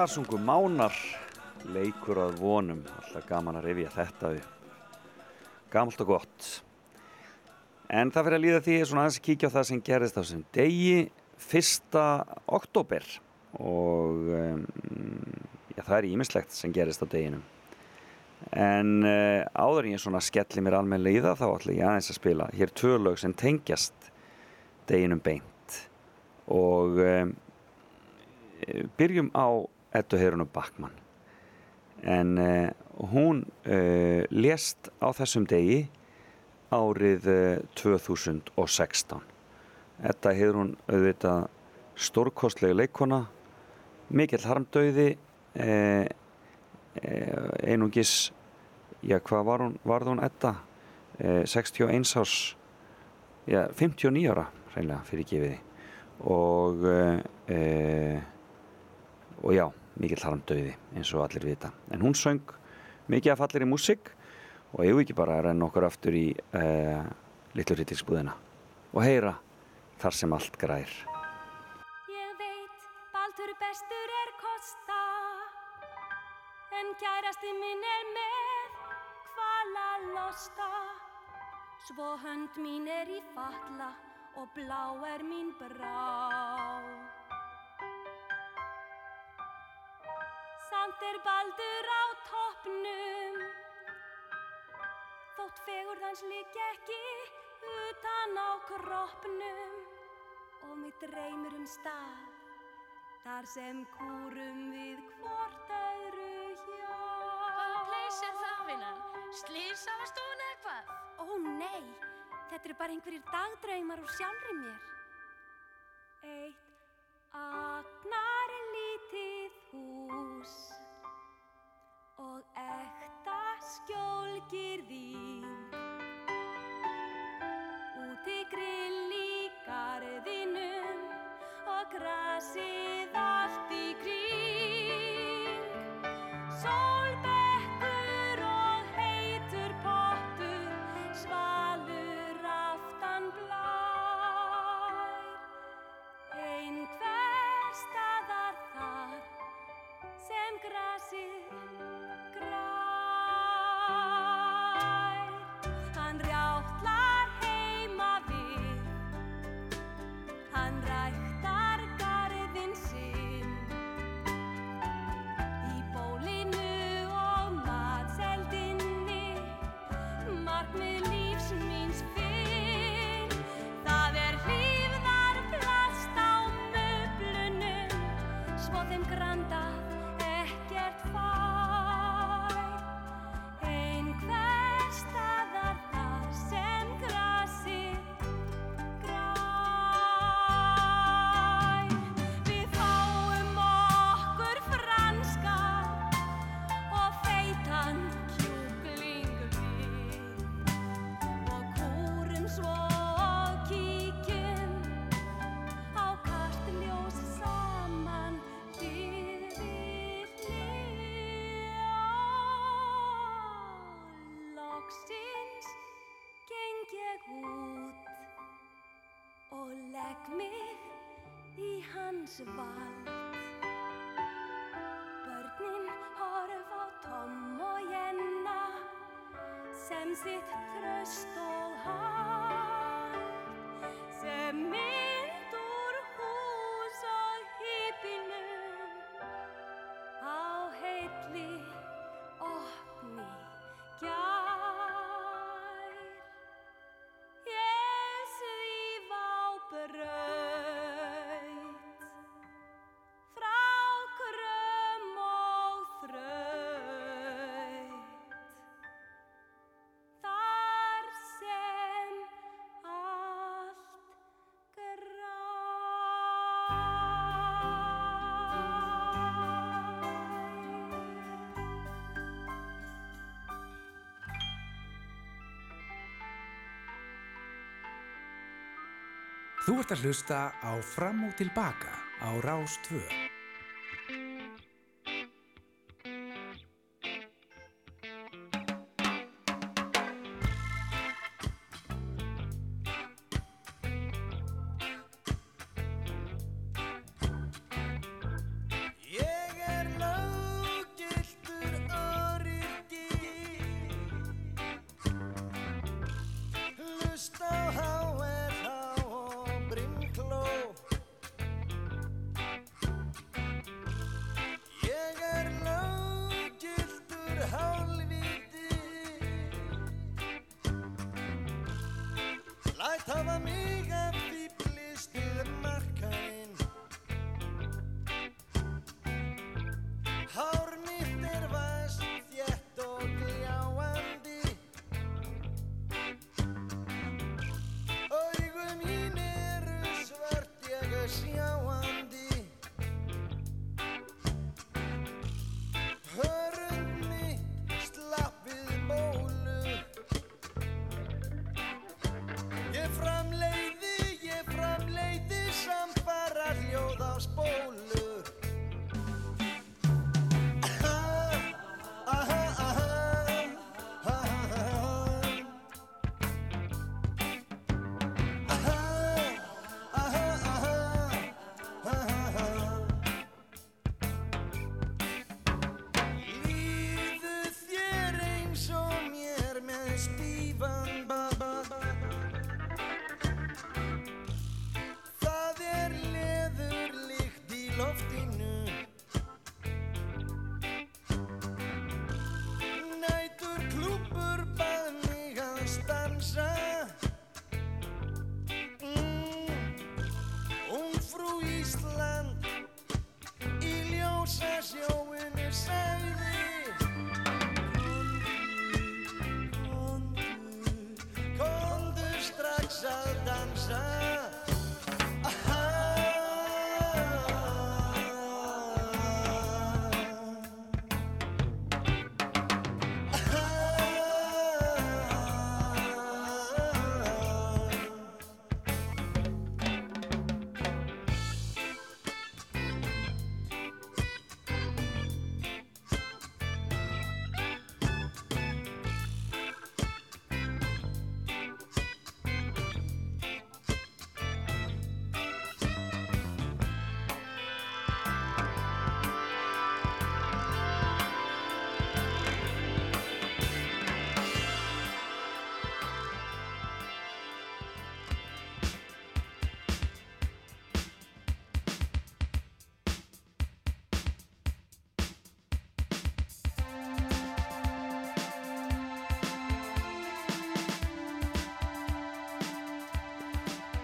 Þar sungu mánar, leikur að vonum, alltaf gaman að rifja þetta. Gamalt og gott. En það fyrir að líða því svona aðeins að kíkja á það sem gerist á þessum degi fyrsta oktober og um, já, það er ímislegt sem gerist á deginum. En uh, áður en ég svona skelli mér almennilega í það þá ætla ég aðeins að spila hér tvö lög sem tengjast deginum beint og um, byrjum á Eddu Heirunu Backmann en uh, hún uh, lést á þessum degi árið uh, 2016 Edda hefur hún auðvitað stórkostlega leikona mikill harmdauði eh, eh, einungis já hvað var hún, varð hún Edda? Eh, 61 árs já 59 ára reynilega fyrir gefiði og eh, og já mikill harmdauði eins og allir vita. En hún söng mikið af allir í músík og ég ekki bara renna okkur aftur í uh, litlu rítilsbúðina og heyra þar sem allt grær. Ég veit, Baldur bestur er kosta En kærasti minn er með Hvala losta. Svo hönd mín er í falla Og blá er mín brá Fegurðans lík ekki utan á kroppnum og mig dreymir um stað þar sem kúrum við hvort öðru hjá. Hvaða place er það, vinnan? Slísavast hún eða hvað? Ó nei, þetta eru bara einhverjir dagdraumar úr sjálfri mér. Eitt agnar lítið hús og ekta skjólgirðing Úti grasið allt í kring. legg meg i hans valg. Børnin har fått tom og gjenna, sem sitt trøst og. Þú ert að hlusta á Fram og Tilbaka á Rás 2.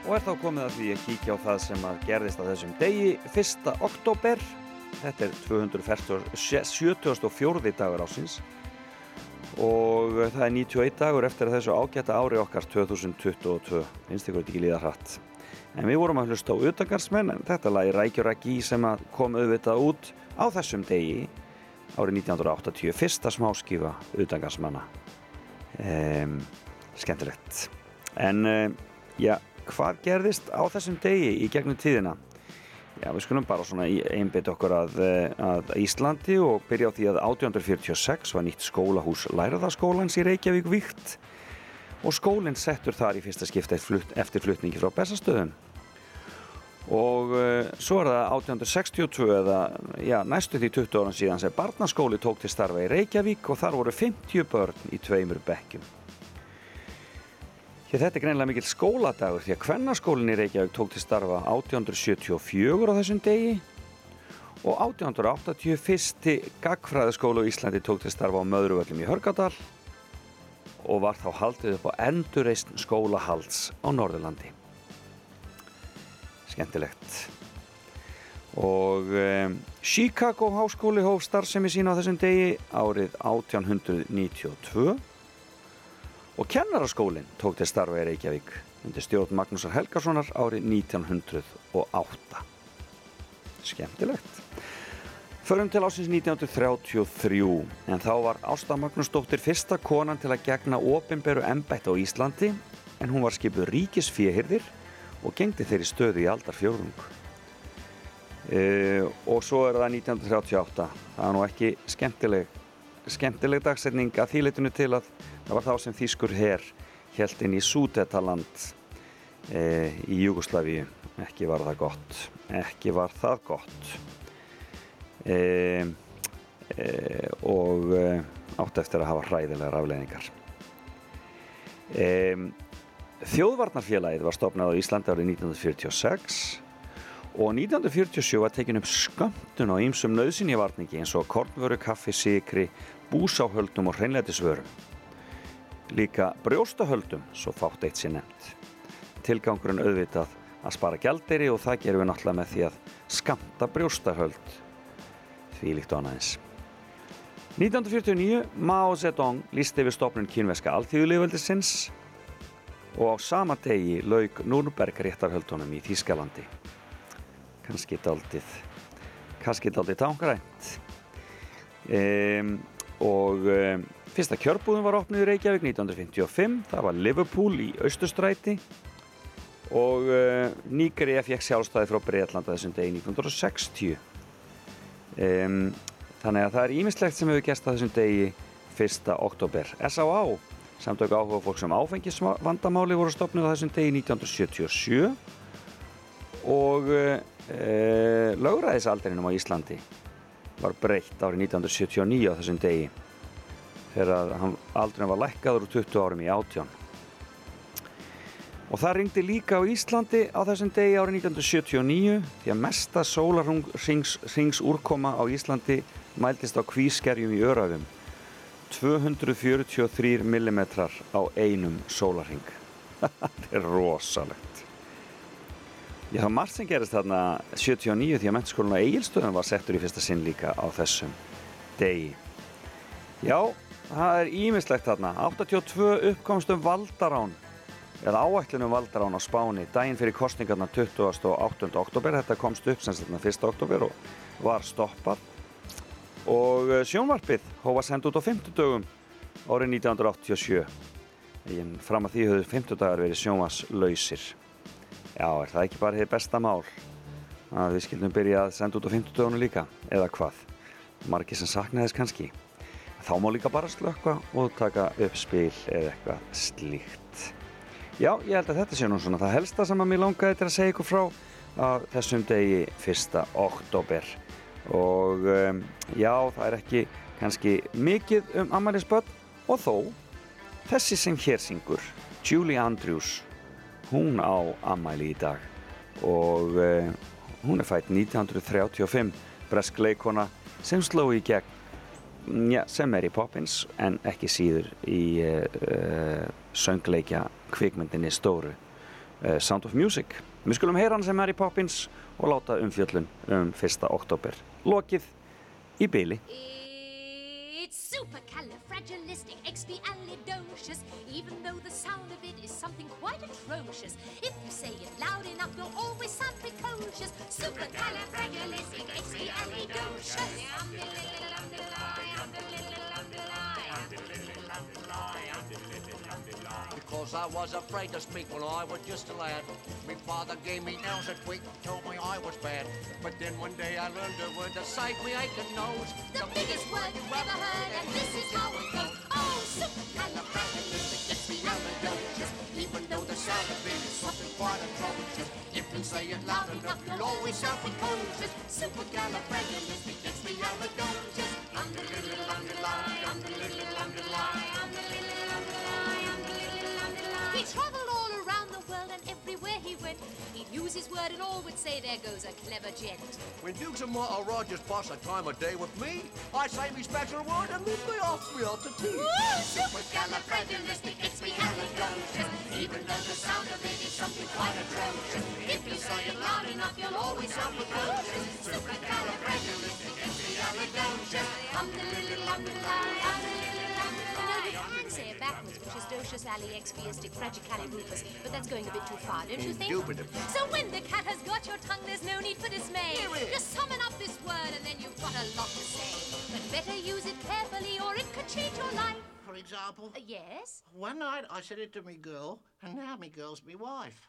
Og er þá komið að því að kíkja á það sem að gerðist á þessum degi 1. oktober. Þetta er 274. dagur ásins og það er 91 dagur eftir að þessu ágæta ári okkar 2022. Finnst ykkur ekki líða hratt. En við vorum að hlusta á utangarsmenn en þetta lagi Rækjuræki sem að kom auðvitað út á þessum degi árið 1980. Fyrsta smáskífa utangarsmanna. Um, skemmtilegt. En um, já, hvað gerðist á þessum degi í gegnum tíðina? Já, við skulum bara svona einbytt okkur að, eh, að Íslandi og byrja á því að 1846 var nýtt skólahús Læraðaskólans í Reykjavík víkt og skólinn settur þar í fyrsta skipta eftir flutningi frá Bessastöðum. Og uh, svo er það 1862 eða já, næstu því 20 ára síðan sem barnaskóli tók til starfa í Reykjavík og þar voru 50 börn í tveimur bekkjum. Hér þetta er greinilega mikill skóladagur því að kvennarskólinn í Reykjavík tók til starfa 1874 á þessum degi og 1881. gagfræðaskóla á Íslandi tók til starfa á Möðruvöllum í Hörgadal og var þá haldið upp á endurreist skólahalds á Norðurlandi. Skemmtilegt. Og um, Chicago háskóli hóf starfsemi sína á þessum degi árið 1892 og kennaraskólinn tók til starfa í Reykjavík undir stjórn Magnúsar Helgasonar árið 1908. Skemmtilegt. Förum til ásins 1933 en þá var Ásta Magnúsdóttir fyrsta konan til að gegna ofinberu embætt á Íslandi en hún var skipuð ríkisfíhyrðir og gengdi þeirri stöðu í aldarfjörðung. Uh, og svo er það 1938 það er nú ekki skemmtileg skemmtileg dagsetning að þýleitinu til að það var þá sem Þýskur herr held inn í Súdetaland uh, í Júgoslavíu ekki var það gott. Ekki var það gott. Uh, og átt eftir að hafa hræðilegar afleðingar Þjóðvarnarfélagið var stopnað á Íslandi árið 1946 og 1947 var tekin upp skömmtun á ýmsum nöðsynjavarningi eins og kornvöru, kaffi, sikri, búsáhöldum og hreinlætisvörum. Líka brjóstahöldum, svo fátt eitt sér nefnt. Tilgangurinn auðvitað að spara gjalderi og það gerum við náttúrulega með því að skamta brjóstahöld því líkt á aðeins. 1949 Mao Zedong lísti við stopnun kínveska alþjóðulegveldisins og á sama degi laug Núrberg réttarhöldunum í Þýskalandi kannski daldið kannski daldið tángrænt um, og um, fyrsta kjörbúðum var opnið í Reykjavík 1955 það var Liverpool í Östustræti og uh, Nígeri fekk sjálfstæði frá Breitlanda þessum degi 1960 um, þannig að það er ímislegt sem hefur gæst að þessum degi 1. oktober S.A.A. samtök áhuga fólk sem áfengisvandamáli voru stopnið á þessum degi 1977 og uh, Uh, lögræðisaldrinum á Íslandi var breytt árið 1979 á þessum degi þegar aldrinum var lækkaður úr 20 árum í 18 Og það ringdi líka á Íslandi á þessum degi árið 1979 því að mesta sólarrings úrkoma á Íslandi mæltist á kvískerjum í Örafum. 243 mm á einum sólarring. Þetta er rosalegt. Já, það var margt sem gerist þarna 79 því að mentaskólinu á Egilstöðum var settur í fyrsta sinn líka á þessum degi. Já, það er ímislegt þarna. 82 uppkomstum Valdarán eða áætlunum Valdarán á Spáni daginn fyrir kostningarna 28. oktober. Þetta komst upp sem þetta 1. oktober og var stoppað. Og eh, sjónvarpið hófa sendt út á 50 dögum árið 1987. En fram að því höfðu 50 dagar verið sjónvarslausir. Já, er það ekki bara þið besta mál? Að við skildum byrja að senda út á 50 dögunum líka, eða hvað? Margir sem saknaðis kannski. Þá má líka bara slökka og taka upp spil eða eitthvað slíkt. Já, ég held að þetta sé nú svona það helsta sem að mér langaði til að segja ykkur frá að þessum degi 1. oktober. Og um, já, það er ekki kannski mikið um Amaliðsböld og þó þessi sem hér syngur, Julie Andrews, hún á Amali í dag og uh, hún er fætt 1935, bresk leikona sem sló í gegn ja, sem Mary Poppins en ekki síður í uh, söngleikja kvikmyndinni stóru uh, Sound of Music. Við skulum heyra hann sem Mary Poppins og láta umfjöllun um 1. oktober. Lokið í byli. It's supercalifragilisticexpialidocious, even though the sound of it is something quite atrocious. If you say it loud enough, you'll always sound precocious. Supercalifragilisticexpialidocious. Because I was afraid to speak when I was just a lad. My father gave me nails a tweak, told me I was bad. But then one day I learned a word to save me aching nose. The biggest word you've ever heard, and this is how it goes. Oh, supercalifragilisticexpialidocious. Even though the sound of it is something quite atrocious. If you say it loud enough, you'll always sound precocious. Supercalifragilisticexpialidocious. Underlittle, underlie, underlittle, underlie, underlittle, traveled all around the world and everywhere he went, he'd use his word and all would say, there goes a clever gent. When Dukes and Martha Rogers pass a time of day with me, I say me special word and then they ask me to tea. Supercalifragilisticexpialidocious. Even though the sound of it is something quite atrocious. If you say it loud enough, you'll always sound precocious. Supercalifragilisticexpialidocious. Um, the lie, um, the little, um, the backwards, which is docious ali expiastic fragicalirufus, but that's going a bit too far, don't you think? Indubitably. So when the cat has got your tongue, there's no need for dismay. Just summon up this word and then you've got a lot to say. But better use it carefully or it could change your life. For example, Uh, yes? one night I said it to me girl, and now me girl's me wife.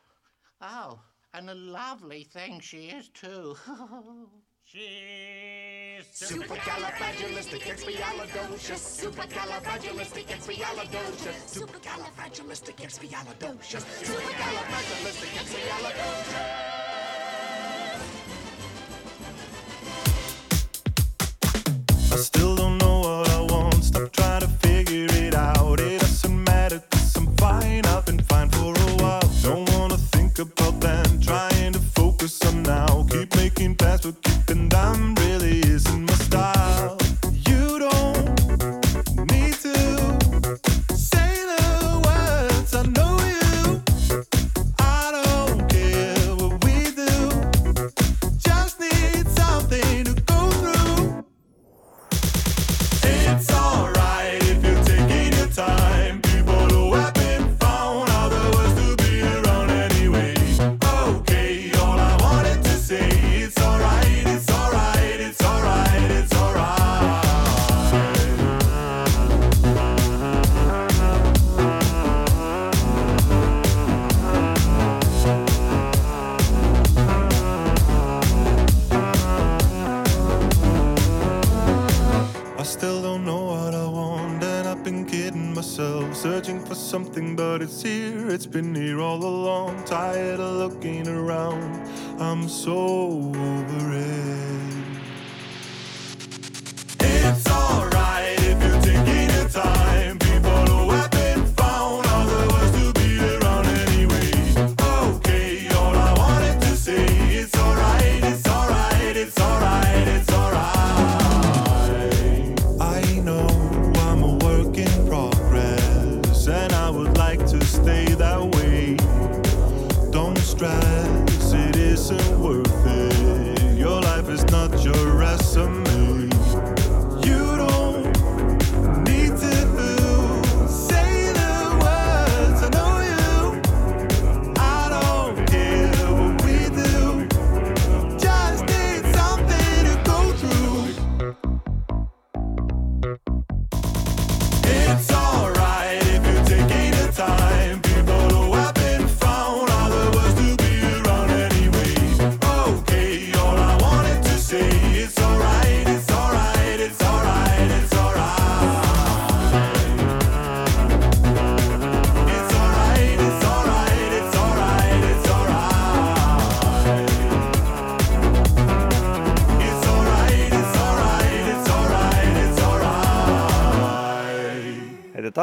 Oh, and a lovely thing she is too. She's Supercalifragilisticexpialidocious. Supercalifragilisticexpialidocious. Supercalifragilisticexpialidocious. Supercalifragilisticexpialidocious. I still don't know what I want. Stop trying to figure it out. It doesn't matter, cause I'm fine. I've been fine for a while. Don't wanna think about then. Trying to focus on now. Keep making plans, but keeping them really isn't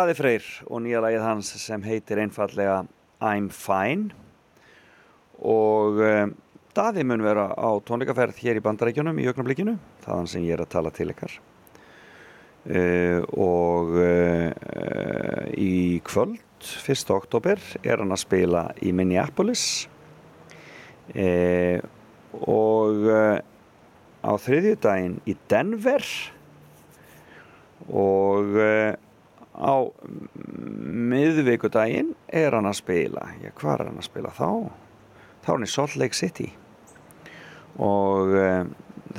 Daði Freyr og nýja lagið hans sem heitir einfallega I'm Fine. Og um, Daði mun vera á tónleikaferð hér í Bandarækjunum í augnablikinu, þaðan sem ég er að tala til ykkar. Uh, og uh, í kvöld 1. oktober er hann að spila í Minneapolis. Uh, og á þriðjudaginn í Denver. Og á miðvikudaginn er hann að spila. Já, hvað er hann að spila þá? þá er hann í Salt Lake City. Og uh,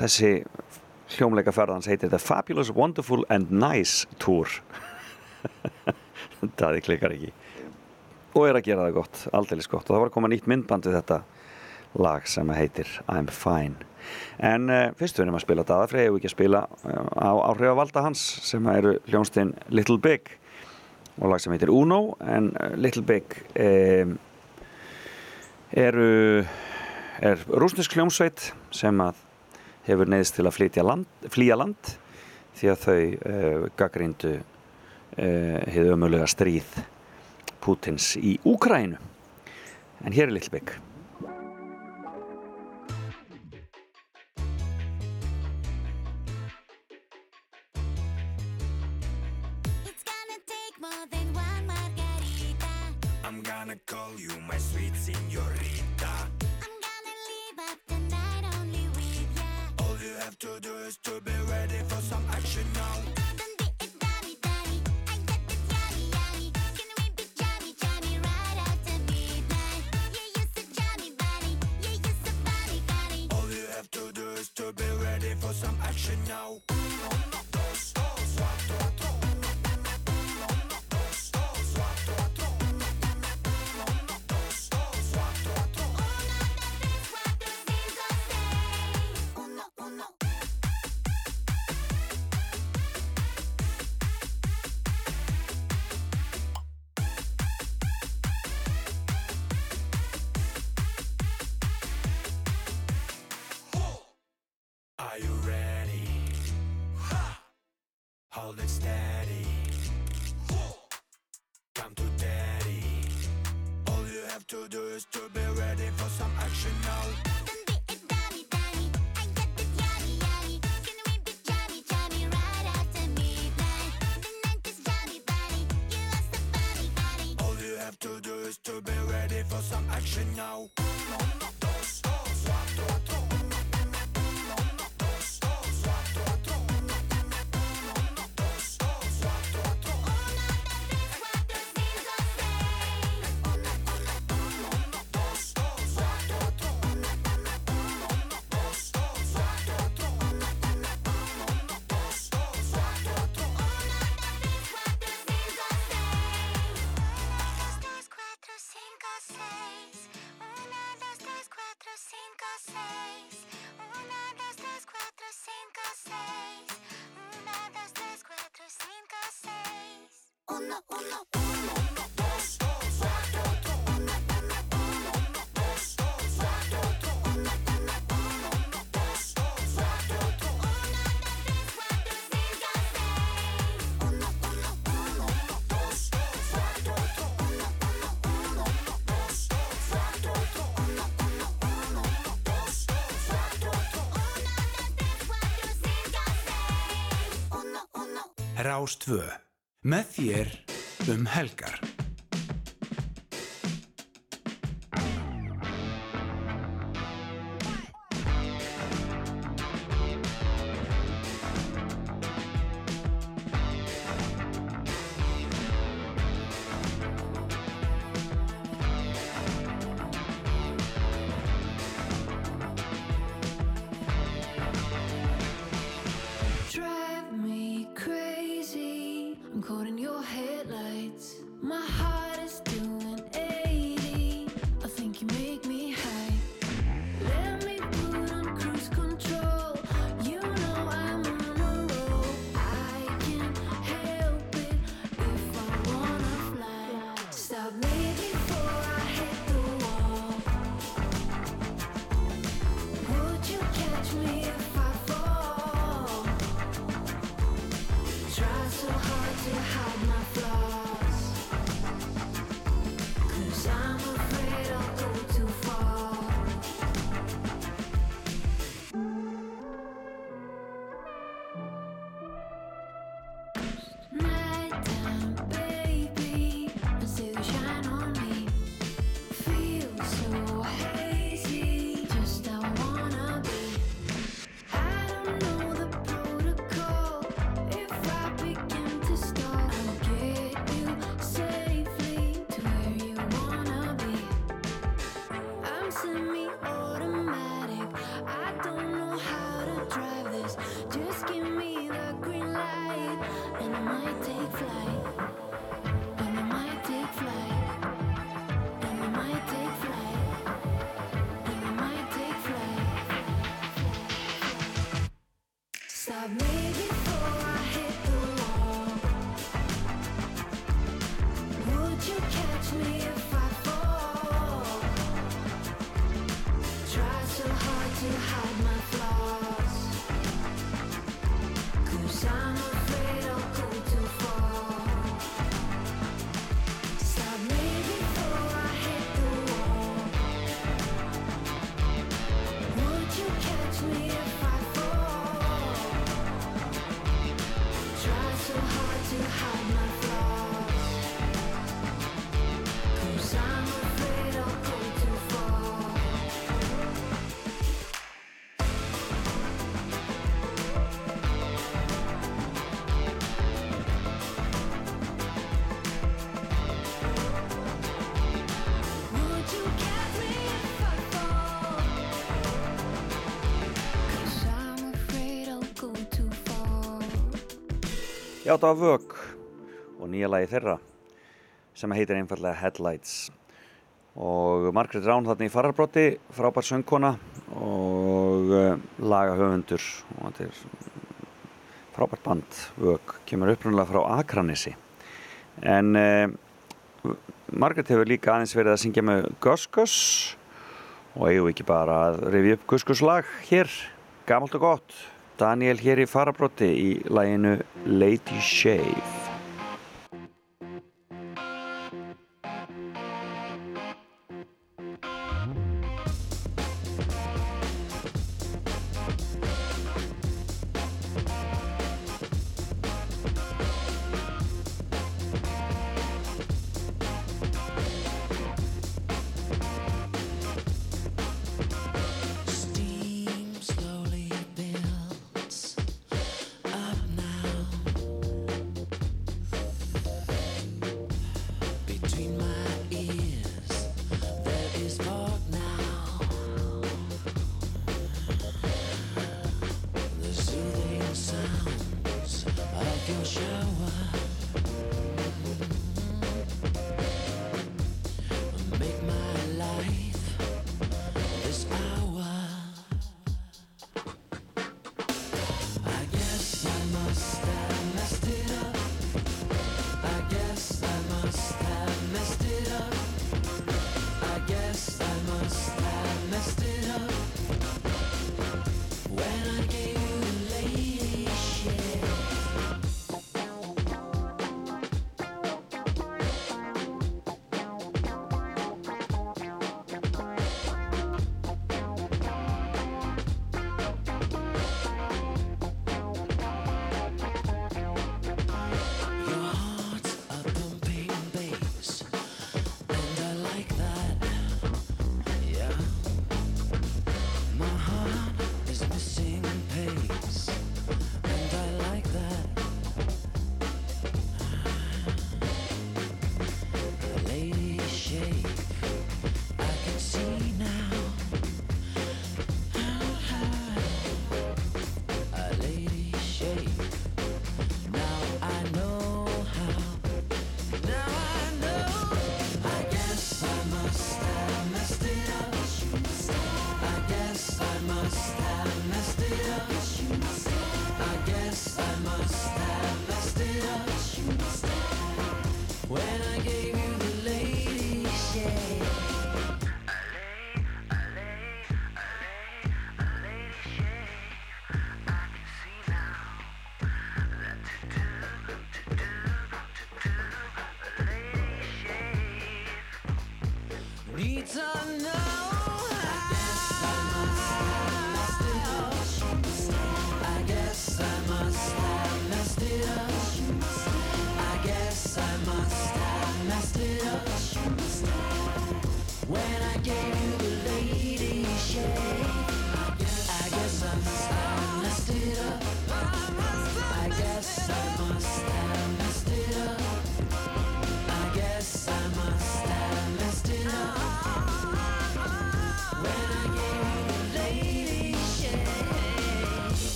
þessi hljómleika ferðans heitir The Fabulous, Wonderful and Nice Tour. Það klikkar ekki. Og er að gera það gott, aldeilis gott. Og það var að koma nýtt myndband við þetta lag sem heitir I'm Fine en uh, fyrst við erum að spila Daðafrey og ekki að spila uh, á áhrifavalda hans sem eru hljónstinn Little Big og lag sem heitir Uno. En uh, Little Big um, eru er rúsnesk hljómsveit sem að hefur neyðist til að land, flýja land því að þau gaggríndu hefur ömulega stríð Pútins í Úkrænu en hér er Little Big Rástvö. Með þér um helgar. Já, þetta var Vög og nýja lagi þeirra sem heitir einfallega Headlights. Og Margrét Rán þarna í fararbrotti frábær söngkona og uh, lagahöfundur. Og þetta er frábært band. Vög, kemur upprunnulega frá Akranissi en uh, Margrét hefur líka aðeins verið að syngja með Gus Gus og eigum ekki bara að rifja upp Gus Gus lag hér, gamalt og gott Daniel hér í farabrotti í laginu Lady Shave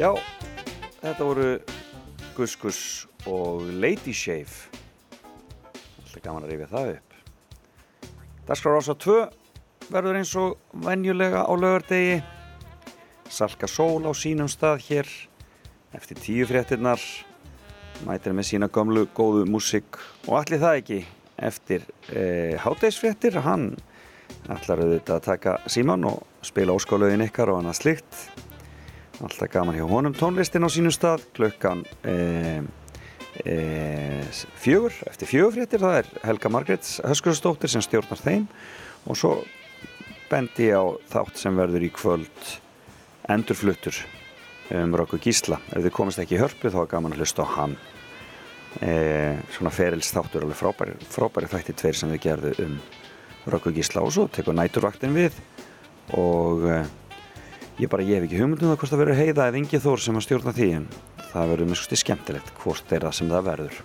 Já, þetta voru Gus Gus og Lady Shave. Alltaf gaman að rifja það upp. Daskar ása 2 verður eins og venjulega á lögardegi. Salka sól á sínum stað hér eftir tíu fréttinnar. Mætir með sína gömlu góðu músík og allir það ekki eftir eh, hátægisfréttir. Hann ætlar auðvitað að taka síman og spila óskálaugin ykkar og annað slikt. Alltaf gaman hjá honum. Tónlistin á sínum stað klukkan e, e, fjögur, eftir fjögur fréttir það er Helga Margrets Höskursdóttir sem stjórnar þeim. Og svo bendi ég á þátt sem verður í kvöld endurfluttur um Rokku Gísla. Ef þið komist ekki í hörpu þá er gaman að hlusta á hann. E, svona ferils þáttur alveg frábæri, frábæri þætti tveir sem við gerðum um Rokku Gísla. Og svo tekur næturvaktin við og e, ég bara, ég hef ekki hugmyndum það hvort það verður heiða eða Ingi Þór sem að stjórna því en það verður mjög skemmtilegt hvort er það sem það verður.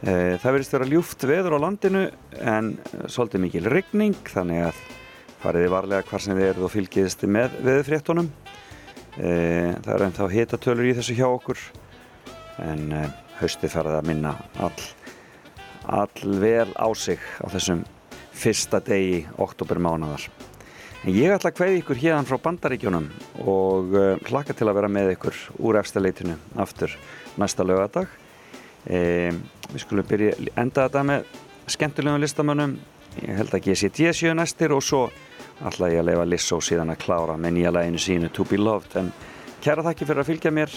E, það verðist vera ljúft veður á landinu en svolítið mikil rigning þannig að fariði varlega hvar sem þið eruð og fylgiðist með veðurfréttunum. E, það er ennþá hitatölur í þessu hjá okkur en haustið farið að minna all, all vel á sig á þessum fyrsta degi oktober mánadar En ég ætla að kveði ykkur hérna frá bandaríkjónum og uh, hlakka til að vera með ykkur úr efstaleitinu aftur næsta lögadag. E, við skulum byrja enda þetta með skemmtilegum listamönnum. Ég held að GCT séu næstir og svo ætla ég að leifa Lissó síðan að klára með nýja læginu sínu To Be Loved. En kæra þakki fyrir að fylgja mér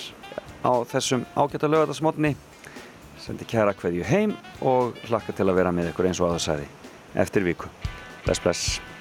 á þessum ágæta lögadagsmotni. Sendi kæra kveðju heim og hlakka til að vera með ykkur eins og aðeins aði eftir viku. Bless, bless.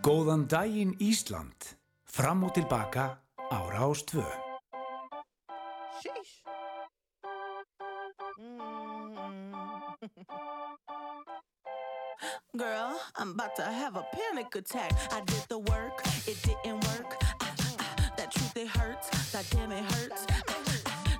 Góðan daginn Ísland, fram og tilbaka ára ástvö. Sýs! Mm. Girl, I'm about to have a panic attack. I did the work, it didn't work. Ah, ah, that truth, it hurts. That damn, it hurts. Ah,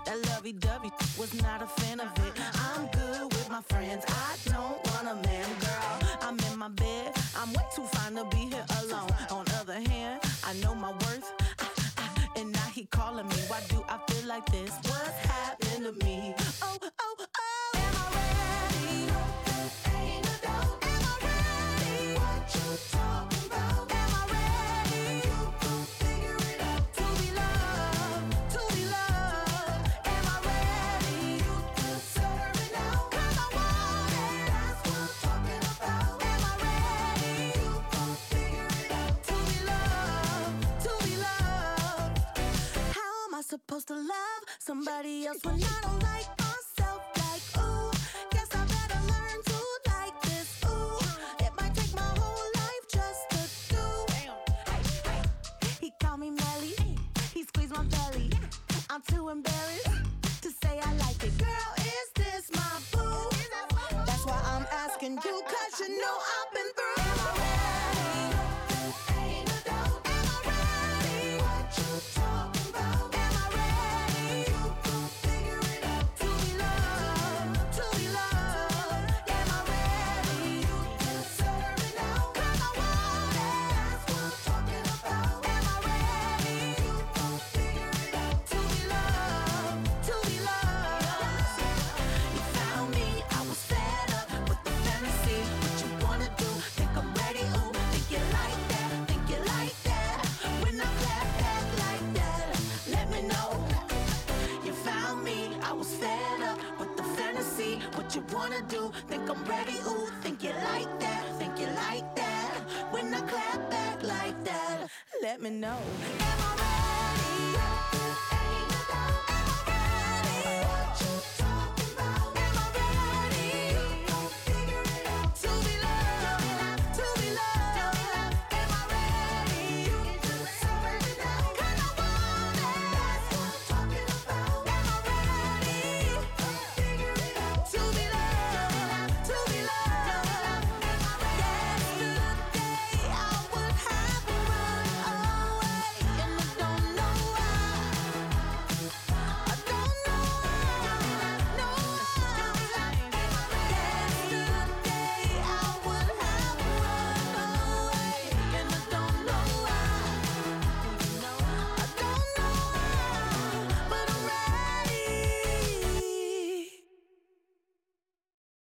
that lovey-dovey was not a fan of it. I'm good. my friends. I don't want a man, girl. I'm in my bed. I'm way too fine to be here alone. On other hand, I know my worth. I, I, and now he calling me. Why do I feel like this? What's happened to me? Oh, oh, oh. supposed to love somebody else when I don't like myself? Like, ooh, guess I better learn to like this. Ooh, it might take my whole life just to do. He called me Melly, he squeezed my belly. I'm too embarrassed to say I like it. let me know.